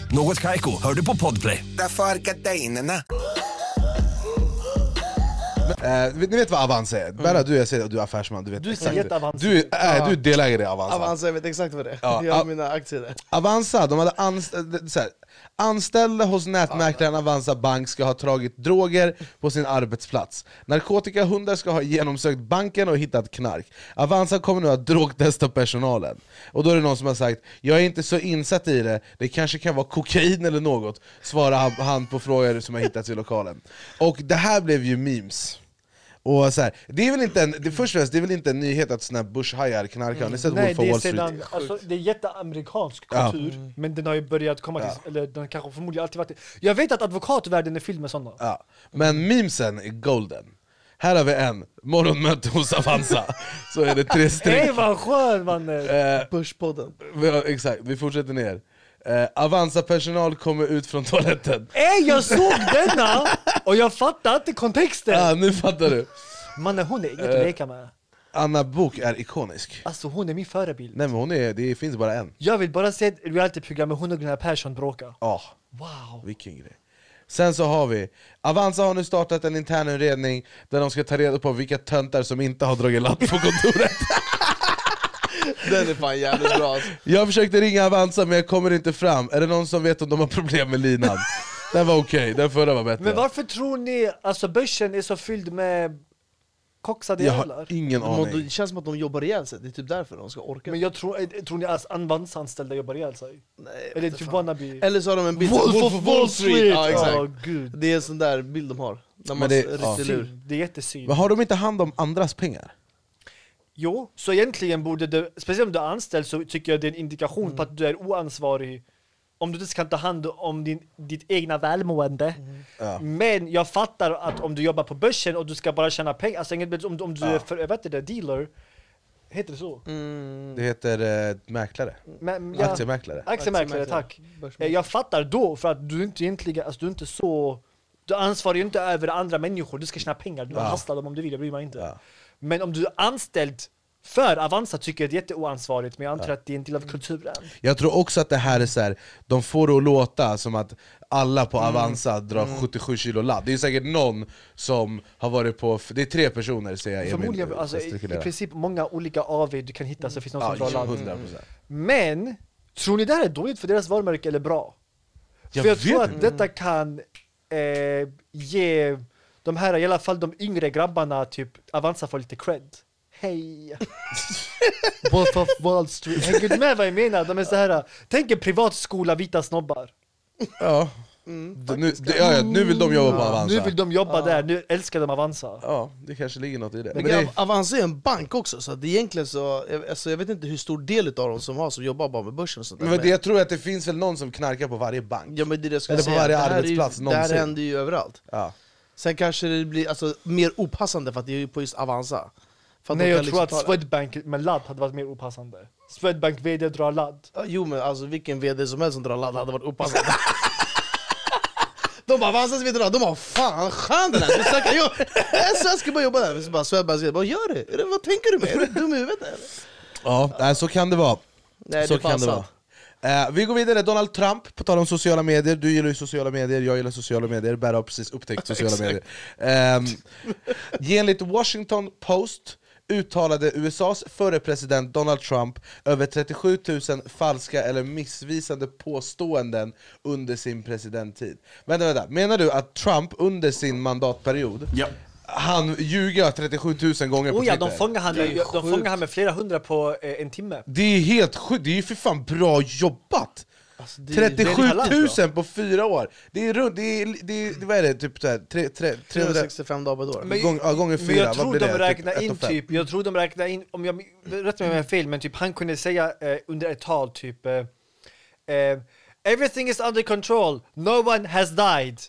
Något Kaiko, hör du på Podplay. Därför är gardinerna. Eh, ni vet vad Avanza är? Berra, du, jag säger, du är affärsman, du vet Du är exakt. jätteavancerad. Du, äh, du är delägare i Avanza. Avanza, jag vet exakt vad det är. Ja, jag har a- mina aktier där. Avanza, de hade anst- så här, anställda hos nätmäklaren Avanza Bank ska ha tagit droger på sin arbetsplats. Narkotikahundar ska ha genomsökt banken och hittat knark. Avanza kommer nu att drogtesta personalen. Och då är det någon som har sagt “Jag är inte så insatt i det, det kanske kan vara kokain eller något” svarar han- på frågor som har hittats i lokalen. Och det här blev ju memes. Och så här, det är väl inte en, det, först och främst, det är väl inte en nyhet att såna här börshajar knarkar, har ni sett Nej, Wolf det of är, Wall Street? sedan, alltså, det är jätteamerikansk Ja. kultur, men den har ju börjat komma till, eller den kanske förmodligen alltid varit det. Jag vet att advokatvärlden är fylld med sådana. Ja. Men memesen är golden. Här har vi en, morgonmöte hos Avanza. Så är det tre streck. Hej vad skön mannen! Eh, Börspodden. exakt, vi fortsätter ner. Eh, Avanza-personal kommer ut från toaletten. Ey jag såg denna! Och jag fattar inte kontexten! Ja, nu fattar du. Mannen hon är inget att leka med. Anna Bok är ikonisk. Alltså hon är min förebild. Nej men hon är, det finns bara en. Jag vill bara se ett realityprogram med hon och Gunnar Persson bråka. Ja, Wow! vilken grej. Sen så har vi, Avanza har nu startat en intern utredning där de ska ta reda på vilka töntar som inte har dragit ladd på kontoret. Den är fan jävligt bra. Jag försökte ringa Avanza men jag kommer inte fram. Är det någon som vet om de har problem med linan? Den var okej, den förra var bättre. Men varför tror ni alltså börsen är så fylld med koksade Jag har jävlar? ingen De, aning. det känns som att de jobbar ihjäl sig, det är typ därför de ska orka. Men jag tror, eh, tror ni att Avanza-anställda jobbar ihjäl sig? Nej, Eller typ wannabe? Eller så har de en bild Wolf of Wall Street! Ja, exakt. Åh, gud. Det är en sån där bild de har. När man Men det- ja. Det är jättesynd. Men har de inte hand om andras pengar? Jo, så egentligen borde det, speciellt om du är anställd så tycker jag det är en indikation Mm. på att du är oansvarig om du inte kan ta hand om din, ditt egna välmående. Mm. Ja. Men jag fattar att om du jobbar på börsen och du ska bara tjäna pengar, alltså om, om du är för, heter det, dealer, heter det så? Mm. Det heter eh, mäklare. Men, ja, Aktiemäklare. Aktiemäklare, tack. Eh, Jag fattar då, för att du inte egentligen, alltså du är inte så, du ansvarar ju inte över andra människor, du ska tjäna pengar, du Ja. hastlar dem om du vill, det bryr mig inte. Men om du är anställd för Avanza tycker jag det är jätteoansvarigt, men jag antar att det är en del av kulturen. Jag tror också att det här är så här, de får det att låta som att alla på Avanza drar 77 kilo ladd. Det är säkert någon som har varit på, det är tre personer ser jag Emil Förmodligen, eh, alltså, i, i princip många olika AV du kan hitta så finns någon Ja, som drar ladd. 100%. Men, tror ni det här är dåligt för deras varumärke eller bra? Jag för jag tror att detta kan eh, ge de här, i alla fall de yngre grabbarna, typ Avanza får lite cred. Hej! Wolf of Wall Street. Hänger du med vad jag menar? De är så här, tänk en privatskola, vita snobbar. Ja. Det- nu, det, ja, ja, nu vill de jobba på Avanza. Nu vill de jobba där, nu älskar de Avanza. Ja, det kanske ligger något i det. Men Men det Av- Avanza är en bank också, så det är egentligen så, alltså jag vet inte hur stor del av dem som har som jobbar bara med börsen och sånt där. men det, jag tror att det finns väl någon som knarkar på varje bank. Ja men det är det jag Eller på säga, varje det här är ju- arbetsplats Det här någonsin. händer ju överallt. Ja. Sen kanske det blir alltså, mer opassande för att det är på just Avanza. Nej jag kan tror liksom att. Swedbank med ladd hade varit mer opassande. Swedbank VD drar ladd. Ja, Jo men alltså vilken VD som helst som drar ladd hade varit opassande. De bara 'Vad anses veteran?' De bara 'Fan skön den här, du snackar jag är svensk bara jobbar där' Så bara Swebbe säger 'Vad gör det- Vad tänker du med? Är du dum i huvudet eller?' Ja, nej, så kan det vara. Nej, så det kan det vara. Eh, vi går vidare, Donald Trump, på tal om sociala medier, du gillar ju sociala medier, jag gillar sociala medier, Berra har precis upptäckt sociala medier. Um, enligt Washington Post uttalade USAs förre president Donald Trump över 37 000 falska eller missvisande påståenden under sin presidenttid. Vänta, vänta, menar du att Trump under sin mandatperiod Ja. Han ljuger 37 000 gånger på Oh ja, Twitter? de fångar han, med, de fångar han med flera hundra på eh, en timme. Det är helt sjukt, det är ju för fan bra jobbat! Alltså, det är- 37 det är 000 talang, på fyra år! Det är runt, det är, det är, det- vad är det, typ såhär, tre, tre, 300 365 dagar på ett år. Men, gång, ja, gånger fyra, jag vad tror blir de det? räknar Typ in typ, jag tror de räknar in, om jag rätt mig om jag har fel, men typ han kunde säga eh, under ett tal typ eh, eh, Everything is under control, no one has died.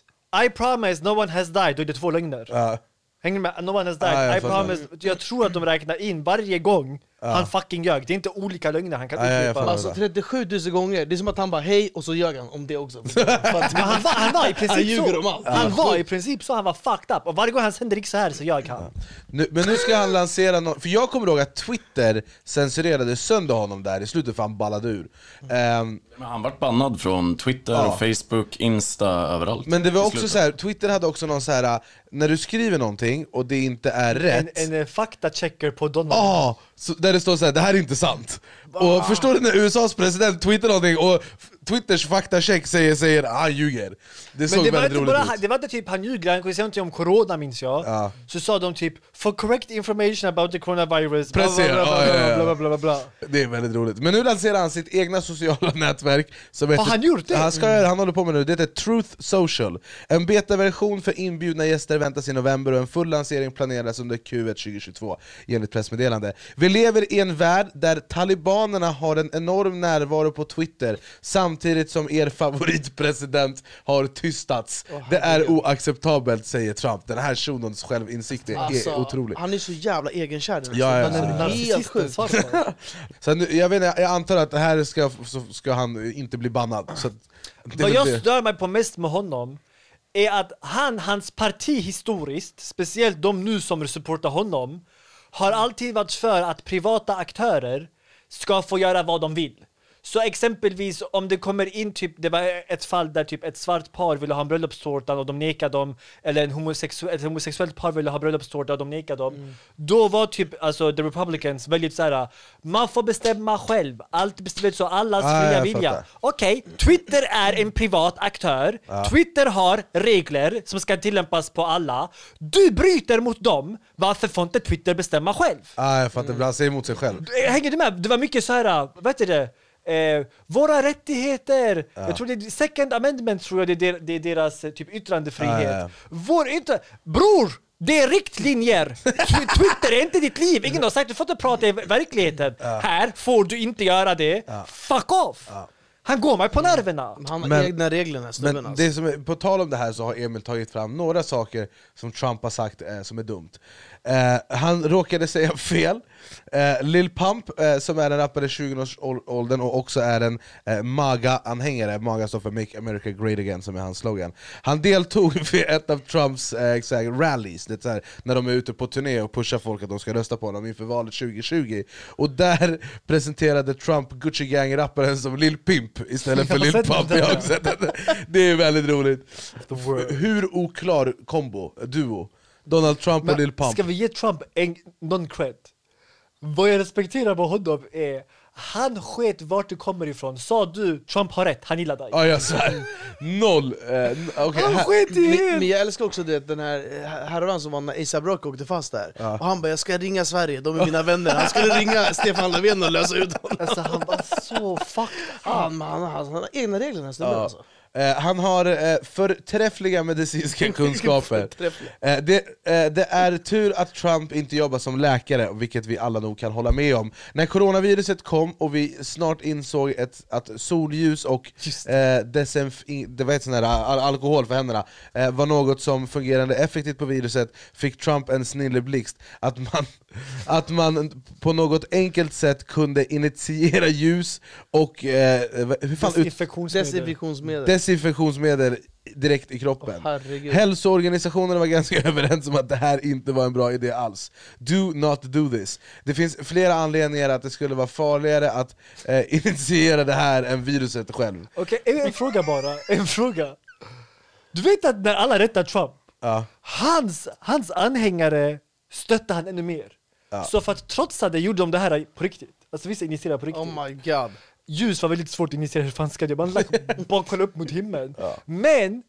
I promise no one has died. Då är det två lögner. Ja. Hänger du med? No one has died. Ja, jag I promise. Jag tror att de räknar in varje gång Ja. han fucking ljög. Det är inte olika lögner han kan jag upprepa. Alltså 37 000 gånger, det är som att han bara 'Hej' och så ljög han om det också Men han var, han var i princip Han ljuger så. om allt. Han var i princip så, han var fucked up. Och varje gång han sände gick så här så ljög han. Nu, men nu ska han lansera något, för jag kommer ihåg att Twitter censurerade sönder honom där i slutet för han ballade ur. Ehm, Men han vart bannad från Twitter, Ja. Facebook, Insta, överallt. men det var också så här, Twitter hade också någon så här när du skriver någonting och det inte är rätt En, en eh, faktachecker på Donald. Ah, så där det står så här, det här är inte sant. Och förstår du när USAs president twittrar någonting och Twitters faktacheck säger, säger ah, han ljuger. Det såg Men det var, inte roligt bara, ut. det var inte typ han ljuger, han kunde säga någonting om corona minns jag. Ja. Så sa de typ 'For correct information about the coronavirus' Precis, bla, bla, bla, bla, bla, bla, bla. Det är väldigt roligt. Men nu lanserar han sitt egna sociala nätverk som Har heter- han gjort det? Han, ska, han håller på med nu, det heter Truth Social. En betaversion för inbjudna gäster väntas i november och en full lansering planeras under Q1 2022 enligt pressmeddelande. Vi lever i en värld där talibanerna har en enorm närvaro på Twitter samtidigt som er favoritpresident har tystats. det är oacceptabelt säger Trump. Den här shunos självinsikt är, Alltså, är otrolig. Han är så jävla egenkär här Ja, ja, ja. Han är helt sjuk Så nu, jag, vet, inte, jag antar att här ska, så ska han inte bli bannad. Så det Vad jag det. stör mig på mest med honom är att han, hans parti historiskt, speciellt de nu som supportar honom, har alltid varit för att privata aktörer ska få göra vad de vill. Så exempelvis om det kommer in typ, det var ett fall där typ ett svart par ville ha en bröllopstårta och de nekade dem, eller en homosexu ett homosexuellt par ville ha bröllopstårta och de nekade dem. Då var typ, alltså the republicans väldigt såhär, man får bestämma själv, allt bestämmer så, allas Ah, fria vilja. Okej, Twitter är en privat aktör. Ja. Twitter har regler som ska tillämpas på alla. Du bryter mot dem. Varför får inte Twitter bestämma själv? Ah, jag fattar, han säger emot sig själv. Hänger du med? Det var mycket så här, vad heter det? Eh, våra rättigheter! Ja. Jag tror det är second amendment tror jag det är, det är deras eh, typ yttrandefrihet. Ja, ja, ja. Vår yttra... Bror! Det är riktlinjer! Tw- Twitter är inte ditt liv! Ingen har sagt du får inte prata i verkligheten. Här får du inte göra det. Fuck off! Han går mig på nerverna. Han har Men- egna regler den här snubben Men alltså. det som är, på tal om det här så har Emil tagit fram några saker som Trump har sagt eh, som är dumt. Eh, han råkade säga fel. Eh, Lil Pump, eh, som är en rappare i 20-årsåldern och också är en eh, MAGA-anhängare, MAGA står för Make America Great Again som är hans slogan. Han deltog vid ett av Trumps eh, här, rallies, det här, när de är ute på turné och pushar folk att de ska rösta på honom inför valet 2020. Och där presenterade Trump Gucci Gang-rapparen som Lil Pimp istället för Lil Pump. det. Jag har sett det. Det är väldigt roligt. Hur oklar kombo, duo? Donald Trump och Lil Men Pump. ska vi ge Trump en, någon cred? Vad jag respekterar med honom är han sket vart du kommer ifrån. Sa du Trump har rätt, han gillar dig. Ja, jag svär. Noll. Eh, okej, Han här- sket i Men, men jag älskar också det, den här eh, härvan som var när ASAP Rocky åkte fast där. Ja. Och han bara 'Jag ska ringa Sverige, de är mina vänner' Han skulle ringa Stefan Löfven och lösa ut honom. Alltså han var så fucked Han, han, han, han har egna regler den här snubben Ja. alltså. Eh, han har eh, förträffliga medicinska kunskaper. Eh, det, eh, det är tur att Trump inte jobbar som läkare, vilket vi alla nog kan hålla med om. När coronaviruset kom och vi snart insåg ett, att solljus och eh, desinf- det var ett sån här, al- alkohol för händerna var något som fungerade effektivt på viruset, fick Trump en snilleblixt. Att man, att man på något enkelt sätt kunde initiera ljus och... Eh, hur fan ut- Desinfektionsmedel. Desinfektionsmedel. desinfektionsmedel direkt i kroppen. herregud. Hälsoorganisationerna var ganska överens om att det här inte var en bra idé alls. Do not do this. Det finns flera anledningar att det skulle vara farligare att eh, initiera det här än viruset själv. Okej, en, en fråga bara, en fråga. Du vet att när alla rättar Trump, Ja. hans, hans anhängare stöttar han ännu mer. Ja. Så för att trotsa det gjorde de det här på riktigt. Alltså vissa initierade på riktigt. Oh my god. Ljus var väldigt svårt att initiera, hur fan ska det? Man bara kolla upp mot himlen. Men,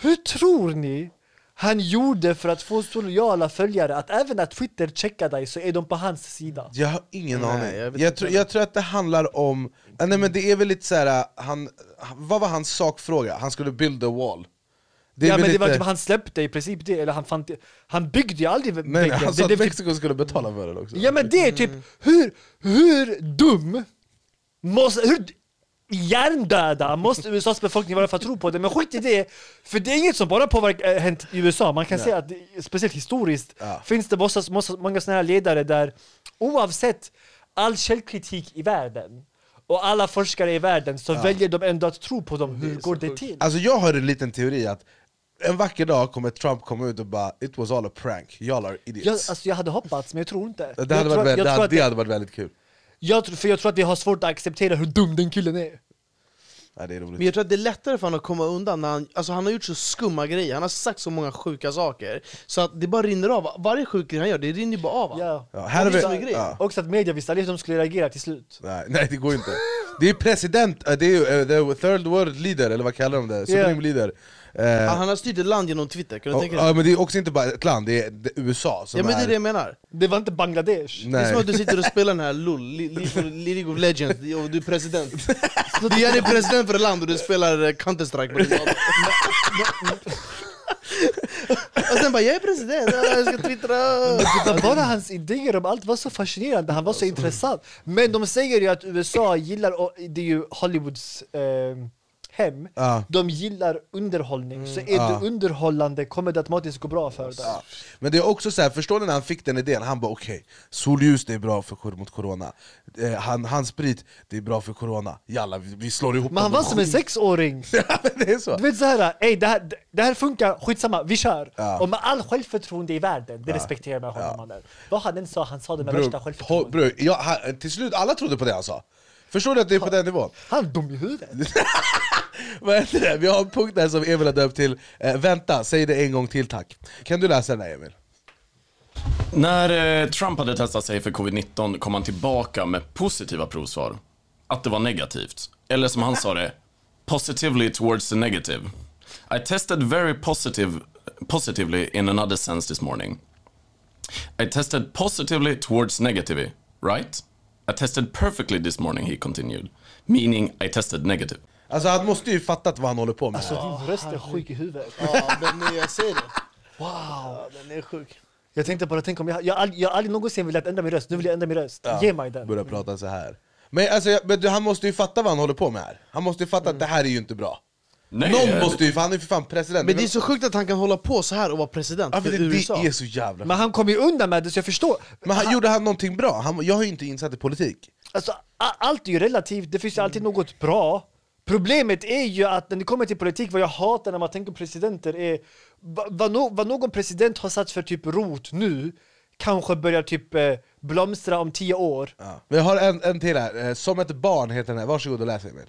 hur tror ni han gjorde för att få så lojala följare att även när Twitter checkar dig så är de på hans sida? Jag har ingen Nej, aning. jag Jag, inte. jag tror att det handlar om, nej men det är väl lite såhär, han, vad var hans sakfråga? Han skulle build a wall. Ja men det var typ, han släppte i princip det, eller han, fann det, han byggde ju aldrig Men väggen. han Det- sa att typ- Mexiko skulle betala för det också. Ja men det är typ, hur, hur dum måste, hur hjärndöda måste USAs befolkning vara för att tro på det? Men skit i det, för det är inget som bara påverkar, äh, hänt i USA. Man kan Nej. säga att, det- speciellt historiskt, Ja. finns det måste, måste, många sådana här ledare där oavsett all källkritik i världen och alla forskare i världen så Ja. väljer de ändå att tro på dem. Hur går det till? Alltså jag har en liten teori att en vacker dag kommer Trump komma ut och bara It was all a prank, y'all are Jag, idiots. alltså, jag hade hoppats, men jag tror inte. det, jag hade tror, varit, väldigt, jag det, tror hade, det hade varit väldigt kul. Jag tror, för jag tror att vi har svårt att acceptera hur dum den killen är. Ja, det är roligt. Men jag tror att det är lättare för honom att komma undan när han, alltså han har gjort så skumma grejer, han har sagt så många sjuka saker Så att det bara rinner av, varje sjuk grej han gör, det rinner ju bara av honom. Ja. Ja, här har vi, är grejen. ja. Också att media visste aldrig hur de skulle reagera till slut. nej, nej det går inte. Det är president, eh, det är ju the third world leader, eller vad kallar de det? Supreme Yeah. leader. Eh, Han, har styrt ett land genom Twitter, kan du och, tänka ja, dig? men det är också inte bara ett land, det är det är USA som Ja men det är det jag menar Det var inte Bangladesh. Det är som Nej. att du sitter och spelar den här LOL, League of Legends, och du är president Du gör dig president för ett land och du spelar eh, Counter-Strike på din Och sen bara 'jag är president, ja, jag ska twittra' bara hans idéer om allt var så fascinerande, han var så intressant. Men de säger ju att USA gillar, och det är ju Hollywoods eh, hem, Ja. de gillar underhållning. Så är Ja. du underhållande kommer det automatiskt gå bra för dig. Men det är också så här, förstår ni när han fick den idén? Han bara okej, solljus det är bra för, mot corona eh, han, Handsprit, det är bra för corona Jalla, vi, vi slår ihop Men han var som en sexåring. det är så. Du vet såhär, ey det här, det här funkar, skitsamma, vi kör. Ja. Och med all självförtroende i världen, det respekterar man honom mannen. Vad han än sa, han sa det med värsta Bror, självförtroende. bror, ja, till slut, alla trodde på det han sa Förstår du att det är på den nivån? Han är dum i huvudet. Vad heter det? Vi har en punkt där som Emil har döpt till eh, Vänta, säg det en gång till tack Kan du läsa den här Emil? När eh, Trump hade testat sig för covid-19 kom han tillbaka med positiva provsvar. Att det var negativt. Eller som han sa det, positively towards the negative. I tested very positive, positively in another sense this morning. I tested positively towards negative, right? I tested perfectly this morning, he continued. Meaning I tested negative. Alltså han måste ju fattat vad han håller på med. Alltså din röst är sjuk i huvudet. Ja, den är, jag säger det. Wow. ja, Den är sjuk. Jag tänkte bara, tänk om jag, jag, har ald- jag aldrig någonsin velat ändra min röst, nu vill jag ändra min röst. Ge mig den. Börja prata så här. Men, alltså, jag- men han måste ju fatta vad han håller på med här. Han måste ju fatta att det här är ju inte bra. Nej, Någon måste ju, för han är ju för fan president. Men det är så sjukt att han kan hålla på så här och vara president ja, för men det, USA. det är så jävla Men han kom ju undan med det så jag förstår. Men han, gjorde han någonting bra? Han, jag har ju inte insatt i politik. Alltså, allt är ju relativt, det finns ju alltid något bra. Problemet är ju att när det kommer till politik, vad jag hatar när man tänker på presidenter är va- vad, no, vad någon president har satt för typ rot nu kanske börjar typ eh, blomstra om tio år. ja. Vi har en, en till här, Eh, Som ett barn heter den här, varsågod och läs Emil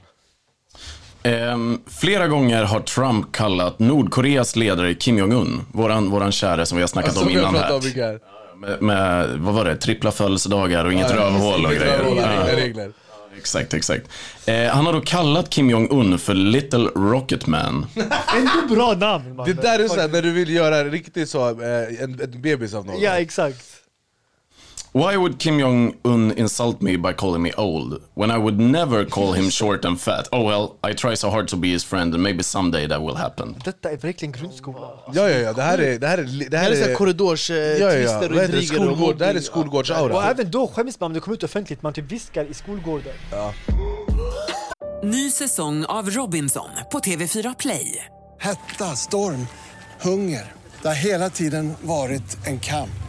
Ehm, flera gånger har Trump kallat Nordkoreas ledare Kim Jong-Un, våran, våran käre som vi har snackat Som om innan om här. här. Med, med, vad var det, trippla födelsedagar och inget Ja, rövhål och inget grejer. Ja. regler, regler. Exakt, exakt. Eh, han har då kallat Kim Jong-Un för Little Rocket Man. Ändå bra namn man. Det där är såhär när du vill göra riktigt så, eh, en, en bebis av någon Ja exakt. Why would Kim Jong-Un insult me by calling me old, when I would never call him short and fat? Oh well, I try so hard to be his friend and maybe someday that will happen. Detta är verkligen grundskola. Ja ja ja, det här är... Det här är, det Det här är är korridors, eh, ja, ja, ja. och intriger Skolgård, det här är skolgårdsaura Och även då skäms man om det kommer ut offentligt, man typ viskar i skolgården. Ny säsong av Robinson på TV4 Play. Hetta, storm, hunger. Det har hela tiden varit en kamp.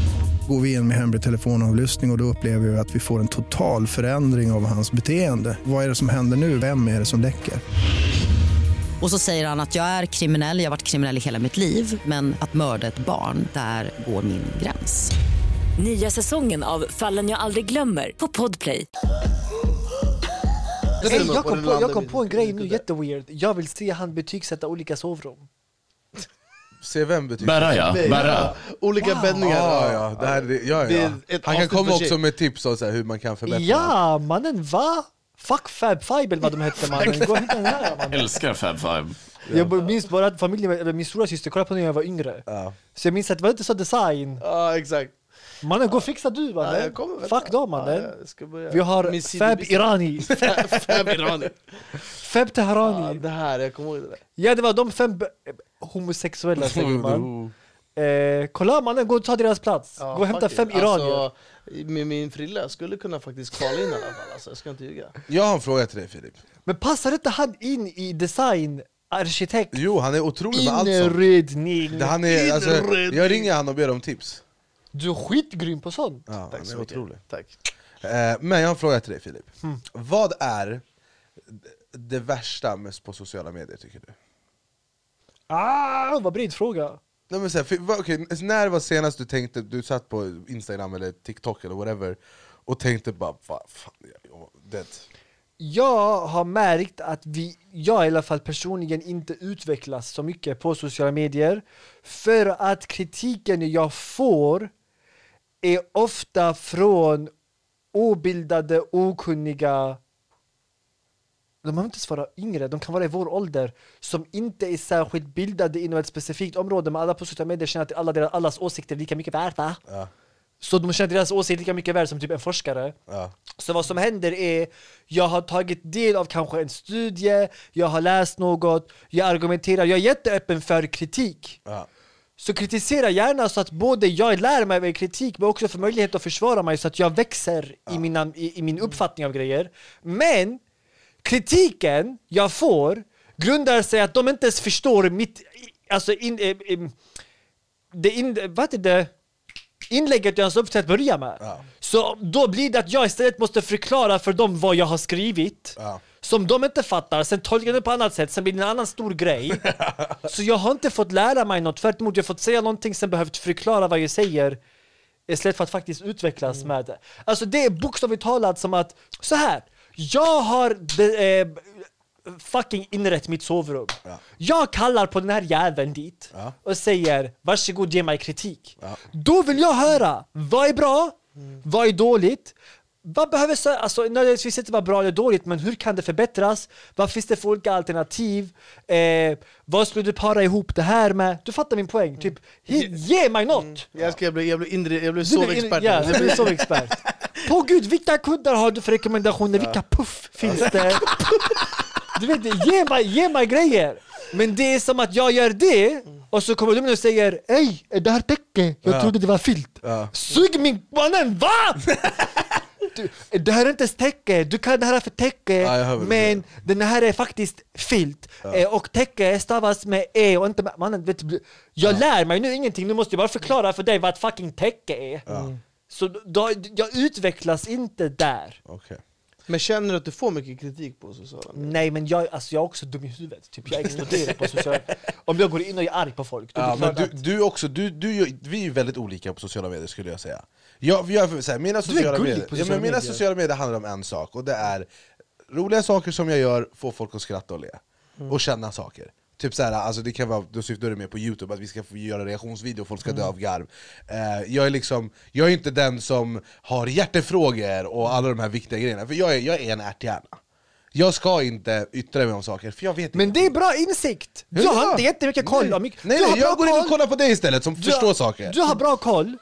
Går vi in med hemlig telefonavlyssning och, och då upplever vi att vi får en total förändring av hans beteende. Vad är det som händer nu? Vem är det som läcker? Och så säger han att jag är kriminell, jag har varit kriminell i hela mitt liv men att mörda ett barn, där går min gräns. Nya säsongen av Fallen jag aldrig glömmer på Podplay. Ey, jag, kom på, jag kom på en grej nu, jätteweird. Jag vill se han betygsätta olika sovrum. Se vem betyder Berra, ja. Berra. Olika bäddningar. Ja, ja, det här, det, ja, Det är ja. ett Han kan komma också med tips om så här, hur man kan förbättra Ja, mannen va? Fuck Fab Five eller vad de hette mannen. Gå och hitta den här mannen. Älskar Fab Five. Jag minns bara att familjen, eller min stora syster kollade på när jag var yngre. Så jag minns att det var inte så design. Ja, exakt. Mannen, gå och fixa du Ja, mannen. vänta. Fuck dem mannen. Ja, jag ska börja. Vi har Min Fab. Irani. Fab Irani. Fab Tehrani. Ja, det här, jag kommer ihåg det där. Ja det var de fem homosexuella säger man. Eh, kolla mannen, gå och ta deras plats. Ja, gå och hämta fem iranier. Alltså, med min frilla, skulle kunna faktiskt kvala in i alla fall, alltså, jag ska inte ljuga. Jag har en fråga till dig Filip. Men passar inte han in i design, arkitekt? Jo, han är otrolig med allt. Inredning. Det- Han är, alltså, jag ringer han och ber om tips. Du är skitgrym på sånt. Ja, han så är mycket. otrolig. Tack. Eh, men jag har en fråga till dig Filip. Mm. Vad är det värsta med på sociala medier tycker du? Ah, vad bred fråga. Nej, men så här, för, okej, när var senast du tänkte, du satt på Instagram eller TikTok eller whatever och tänkte bara vad fan, jag- det. Jag har märkt att vi, jag i alla fall personligen inte utvecklas så mycket på sociala medier för att kritiken jag får är ofta från obildade, okunniga de behöver inte ens vara yngre, de kan vara i vår ålder som inte är särskilt bildade inom ett specifikt område men alla på sociala medier känner att alla deras, allas åsikter är lika mycket värda. Ja. Så de känner att deras åsikter är lika mycket värd som typ en forskare. Ja. Så vad som händer är, jag har tagit del av kanske en studie, jag har läst något, jag argumenterar, jag är jätteöppen för kritik. Ja. Så kritisera gärna så att både jag lär mig av kritik men också får möjlighet att försvara mig så att jag växer i, mina, i, i min uppfattning av grejer. Men kritiken jag får grundar sig att de inte ens förstår mitt, alltså in, eh, eh, det in, vad är det? inlägget jag har upp till att börja med. Så då blir det att jag istället måste förklara för dem vad jag har skrivit. Som de inte fattar, sen tolkar det på annat sätt, sen blir det en annan stor grej. så jag har inte fått lära mig något, tvärtom jag har fått säga någonting, sen behövt förklara vad jag säger. Istället för att faktiskt utvecklas med det. Alltså det är bokstavligt talat som att, så här. Jag har de, eh, fucking inrett mitt sovrum. Jag kallar på den här jäveln dit och säger varsågod ge mig kritik. Då vill jag höra, vad är bra? Vad är dåligt? Vad behöver så, alltså nödvändigtvis inte vara bra eller dåligt, men hur kan det förbättras? Vad finns det för olika alternativ? Eh, vad skulle du para ihop det här med? Du fattar min poäng, typ ge, ge mig något! Jag, ska, jag blir, jag inre, jag Du in- sovexpert. Ja, jag blir sovexpert. På gud, vilka kuddar har du för rekommendationer? Vilka puff finns det? Du vet, ge mig, ge mig grejer! Men det är som att jag gör det, och så kommer de och säger Ey, är det här täcke? Jag Ja. trodde det var filt. Ja. Sug min mannen, va? Du, det här är inte täcke, du kan det här för täcke, Ja, du men den här är faktiskt filt. Ja. Eh, och täcke stavas med e och inte med... Mannen, vet du, jag lär mig nu ingenting, nu måste jag bara förklara för dig vad ett fucking täcke är. Så då, jag utvecklas inte där. Men känner du att du får mycket kritik på sociala medier? Nej men jag, alltså, jag är också dum i huvudet, typ, jag exploderar på sociala Om jag går in och är arg på folk, då Ja, är det men du, att- du också, du, du, vi är ju väldigt olika på sociala medier skulle jag säga. Jag, jag, så här, mina sociala medier, ja, men mina sociala medier handlar om en sak, och det är roliga saker som jag gör får folk att skratta och le. Mm. Och känna saker. Typ såhär, alltså det kan vara, då syftar du mer på youtube, att vi ska få göra reaktionsvideo och folk ska dö Mm. av garv. Eh, jag är liksom, jag är inte den som har hjärtefrågor och alla de här viktiga grejerna, för jag är, jag är en ärthjärna. Jag ska inte yttra mig om saker, för jag vet Men det är bra insikt! Du har inte jättemycket koll Nej. Nej, nej, jag går in och koll. kollar på dig istället som Du förstår har- saker. Du har bra koll,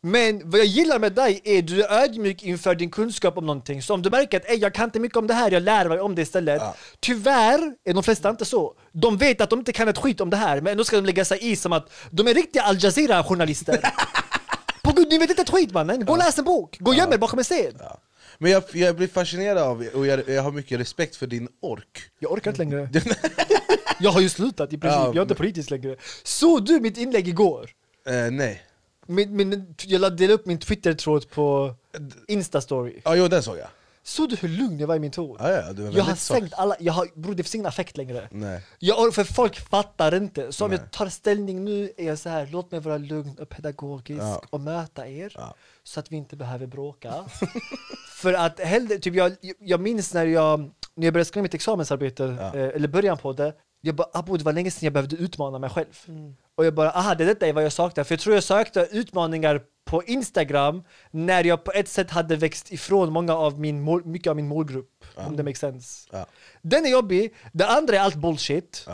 men vad jag gillar med dig är du är ödmjuk inför din kunskap om någonting. Så om du märker att "Ey, jag kan inte mycket om det här, jag lär mig om det istället. Tyvärr är de flesta inte så. De vet att de inte kan ett skit om det här, men då ska de lägga sig i som att de är riktiga Al Jazeera-journalister. På gud, ni vet inte ett skit mannen! Gå och läs en bok! Gå och göm er bakom en sten! Men jag, jag blir fascinerad av, och jag, jag har mycket respekt för din ork. Jag orkar inte längre. jag har ju slutat i princip, Ja, jag är inte politisk längre. Såg du mitt inlägg igår? Eh, nej. Min, min, jag la- delade upp min Twitter-tråd på Insta-story. Ja, jo den såg jag. Såg du hur lugn jag var i min ton? Ja, ja, du var jag har sänkt alla, jag har, bror det finns ingen affekt längre. Nej. Jag, för folk fattar inte. Så om Nej. jag tar ställning nu är jag så här, låt mig vara lugn och pedagogisk Ja. och möta er. Så att vi inte behöver bråka. för att hellre, typ jag, jag minns när jag, när jag började skriva mitt examensarbete, eh, eller början på det. Jag bara, abo det var länge sedan jag behövde utmana mig själv. Och jag bara, aha det detta är vad jag saknar. För jag tror jag sökte utmaningar på Instagram när jag på ett sätt hade växt ifrån många av min mål, mycket av min målgrupp. Om det makes sense. Den är jobbig, det andra är allt bullshit.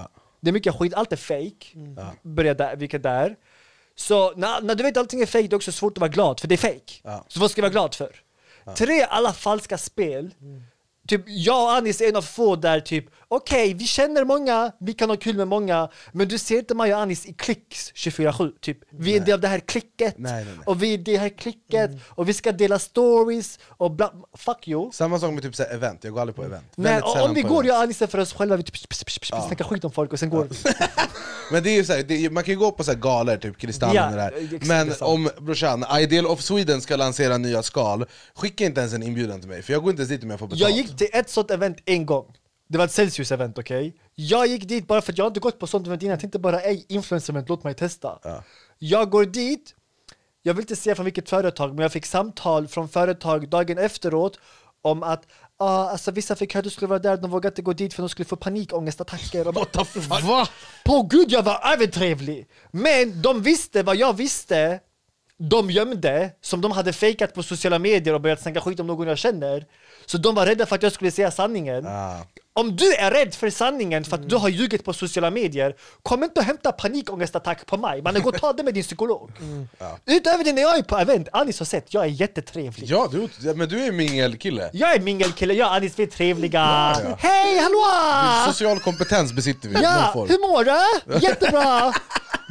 Det är mycket skit, allt är fake. Börja där, vilket där. Så när, när du vet att allting är fake, det är också svårt att vara glad, för det är fake. Så vad ska jag vara glad för? Tre, alla falska spel. Typ, jag och Anis är en av få där typ, okej vi känner många, vi kan ha kul med många, men du ser inte mig och Anis i klicks 24-7. Typ. Vi är en del av det här klicket, Nej, nej, och vi är det här klicket, och vi ska dela stories, och bla, fuck you. Samma sak med typ så event, jag går aldrig på event. Nej, om vi går jag och Anis är för oss själva, vi typ snackar skit om folk och sen går vi. Men det är ju så här, det man kan ju gå på så här galor, typ Kristallen Ja, och det där. Men det om brorsan, Ideal of Sweden ska lansera nya skal, skicka inte ens en inbjudan till mig, för jag går inte ens dit om jag får betalt. Till ett sånt event en gång. Det var ett Celsius-event, okej? Jag gick dit bara för att jag inte gått på sånt event innan. Jag tänkte bara, ej, influencer-event, låt mig testa. Jag går dit, jag vill inte säga från vilket företag, men jag fick samtal från företag dagen efteråt om att ah, alltså, vissa fick höra att du skulle vara där, de vågade inte gå dit för de skulle få panikångestattacker. Och bara, Va? På gud, jag var övertrevlig! Men de visste vad jag visste, de gömde, som de hade fejkat på sociala medier och börjat snacka skit om någon jag känner. Så de var rädda för att jag skulle säga sanningen. Om du är rädd för sanningen för att du har ljugit på sociala medier, kom inte och hämta panikångestattack på mig. Man gå och ta det med din psykolog. Utöver det, när jag är på event, Anis har sett, jag är jättetrevlig. Ja, du, ja, men du är mingelkille. Jag är mingelkille, jag och Anis vi är trevliga. Ja, ja. Hej, hallå! Social kompetens besitter vi Ja, hur mår du? Jättebra!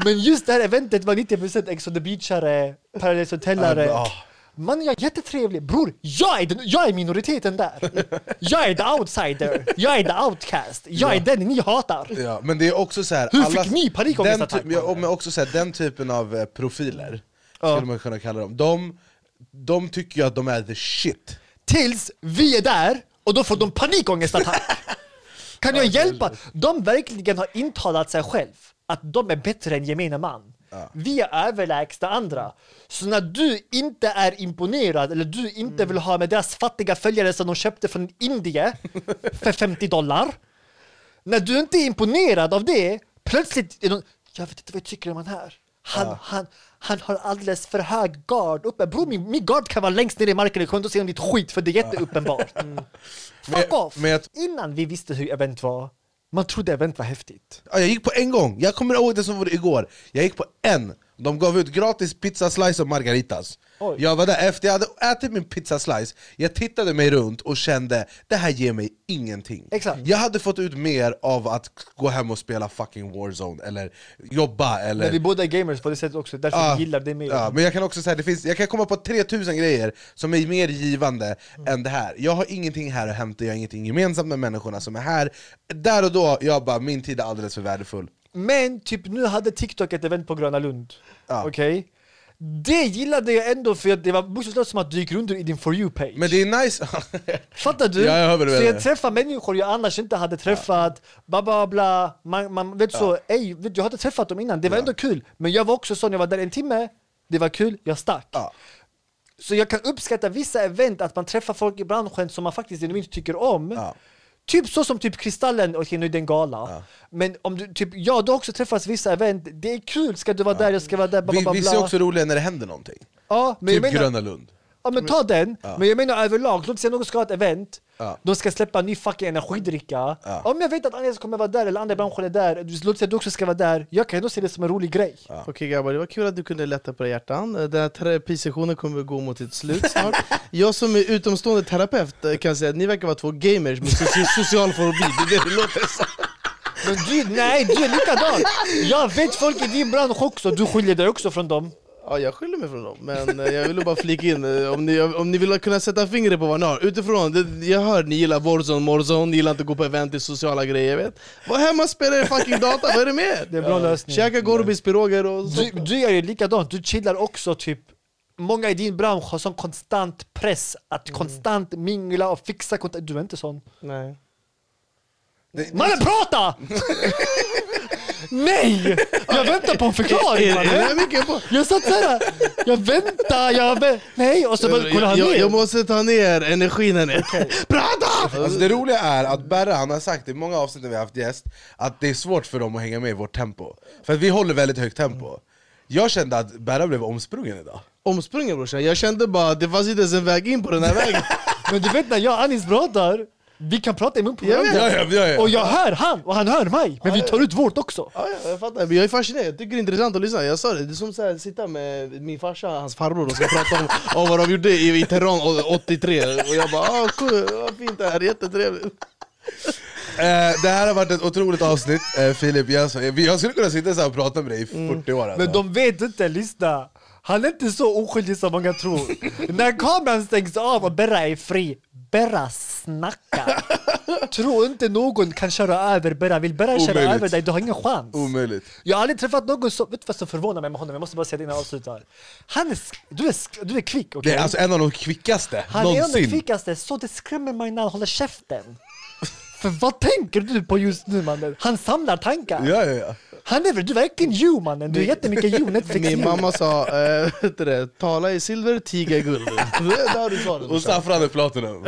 Men just det här eventet var 90% Ex on the beachare, Paradise Hotelare. Ja, Man, jag är jättetrevlig. Bror, jag är, den, jag är minoriteten där. Jag är the outsider. Jag är the outcast. Jag är den ni hatar. Ja, men det är också så här, Hur fick ni den, panikångestattack typ, ja, men också så här, den typen av eh, profiler, skulle man kunna kalla dem, de, de tycker ju att de är the shit. Tills vi är där och då får de panikångestattack. Kan jag hjälpa? De verkligen har intalat sig själv att de är bättre än gemene man. Vi är överlägsna andra. Så när du inte är imponerad eller du inte vill ha med deras fattiga följare som de köpte från Indien för 50 dollar. När du inte är imponerad av det, plötsligt är de, jag vet inte vad jag tycker om han här. Han, han, han har alldeles för hög gard uppe. Bror min, min gard kan vara längst ner i marken, jag kommer inte se om ditt skit för det är jätteuppenbart. Fuck off! Innan vi visste hur event var, man trodde event var häftigt. Ja, jag gick på en gång, jag kommer ihåg det som var igår. Jag gick på en, de gav ut gratis pizza slice och margaritas. Oj. Jag var där efter jag hade ätit min pizza slice, jag tittade mig runt och kände det här ger mig ingenting. Exakt. Jag hade fått ut mer av att gå hem och spela fucking Warzone, eller jobba, eller... Men vi båda är gamers på det sättet också, därför Ja, vi gillar det mer. Ja, men jag kan också säga, det finns, jag kan komma på 3000 grejer som är mer givande Mm. än det här. Jag har ingenting här att hämta, jag har ingenting gemensamt med människorna som är här. Där och då, jag bara, min tid är alldeles för värdefull. Men typ nu hade TikTok ett event på Gröna Lund. Okej? Det gillade jag ändå för det var bokstavligt som att du gick runt i din For You-page. Men det är nice... Fattar du? Ja, jag så jag träffar människor jag annars inte hade träffat, bla bla bla, man, man vet så, ej, vet, jag hade träffat dem innan, det var ändå kul. Men jag var också sån, jag var där en timme, det var kul, jag stack. Så jag kan uppskatta vissa event, att man träffar folk i branschen som man faktiskt genuint tycker om. Typ så som typ Kristallen, okej nu är det en gala. Men om du, typ, ja du har också träffats vissa event, det är kul, ska du vara där, jag ska vara där, bla, bla, Vi- bla, Vissa är bla. också roliga när det händer någonting. Ja, men jag typ menar- Gröna Lund. Ja men ta den, Ja. men jag menar överlag, låt säga någon ska ha ett event, Ja. de ska släppa en ny fucking energidricka. Om jag vet att Agnes kommer vara där, eller andra branscher är där, du- låt säga att du också ska vara där, jag kan ändå se det som en rolig grej. Okej grabbar, det var kul att du kunde lätta på hjärtan. Den här terapisessionen kommer att gå mot ett slut snart. Jag som är utomstående terapeut eh, kan säga att ni verkar vara två gamers med soci- social fobi, det är det det låter som. Men du, nej du är likadan! Jag vet folk i din bransch också, du skiljer dig också från dem. Ja, jag skyller mig från dem, men eh, jag ville bara flika in eh, om ni, om ni vill kunna sätta fingret på vad ni har Utifrån, det, jag hör ni gillar Warzone, Morzone, ni gillar inte att gå på event, i sociala grejer jag vet Var hemma och spela er fucking data, vad är det med? Det är en bra lösning. Käka Gorbis piroger och Du, du gör ju likadant, du chillar också typ Många i din bransch har sån konstant press att konstant mingla och fixa kontakt. Du är inte sån. Nej. Mannen prata! Nej! Jag väntar på en förklaring Är- är- är det mannen. mycket på? Jag satt såhär, jag väntar, jag vä- Nej, och så bara kollar han jag, ner. jag måste ta ner energin här nere Prata! Alltså det roliga är att Berra han har sagt i många avsnitt när vi har haft gäst att det är svårt för dem att hänga med i vårt tempo För att vi håller väldigt högt tempo Jag kände att Berra blev omsprungen idag Omsprungen brorsan, jag kände bara att det fanns inte ens en väg in på den här vägen Men du vet när jag och Anis pratar, vi kan prata i mun på Jag vet. varandra. Ja, ja, ja, ja. Och jag hör han, och han hör mig. Men vi tar ut vårt också. Ja, ja, jag fattar, men jag är fascinerad, jag tycker det är intressant att lyssna Jag sa det, det är som att sitta med min farsa och hans farbror och ska prata om, om vad de gjorde i, i Teheran 83 Och jag bara ah, cool, vad fint det här, jättetrevligt Eh, det här har varit ett otroligt avsnitt, eh, Filip. Jag, jag skulle kunna sitta så här och prata med dig i 40 år. Alltså. Men de vet inte, lyssna. Han är inte så oskyldig som många tror. När kameran stängs av och Berra är fri, Berra snackar. Tro inte någon kan köra över Berra. Vill Berra köra Omöjligt. över dig, du har ingen chans. Omöjligt. Jag har aldrig träffat någon som, vet du vad som förvånar mig med honom? Jag måste bara säga det innan jag avslutar. Han är, du, är, du är kvick, okej? Det är alltså en av de kvickaste Han är en av de någonsin. kvickaste, så det skrämmer mig när han håller käften. För vad tänker du på just nu mannen? Han samlar tankar. Ja, ja, ja. Han är, väl- du är verkligen you mannen, du är jättemycket you, Netflix Min mamma sa, äh, vet du det, tala i silver, tiga i guld Där har du svaret Och saffran är platinum.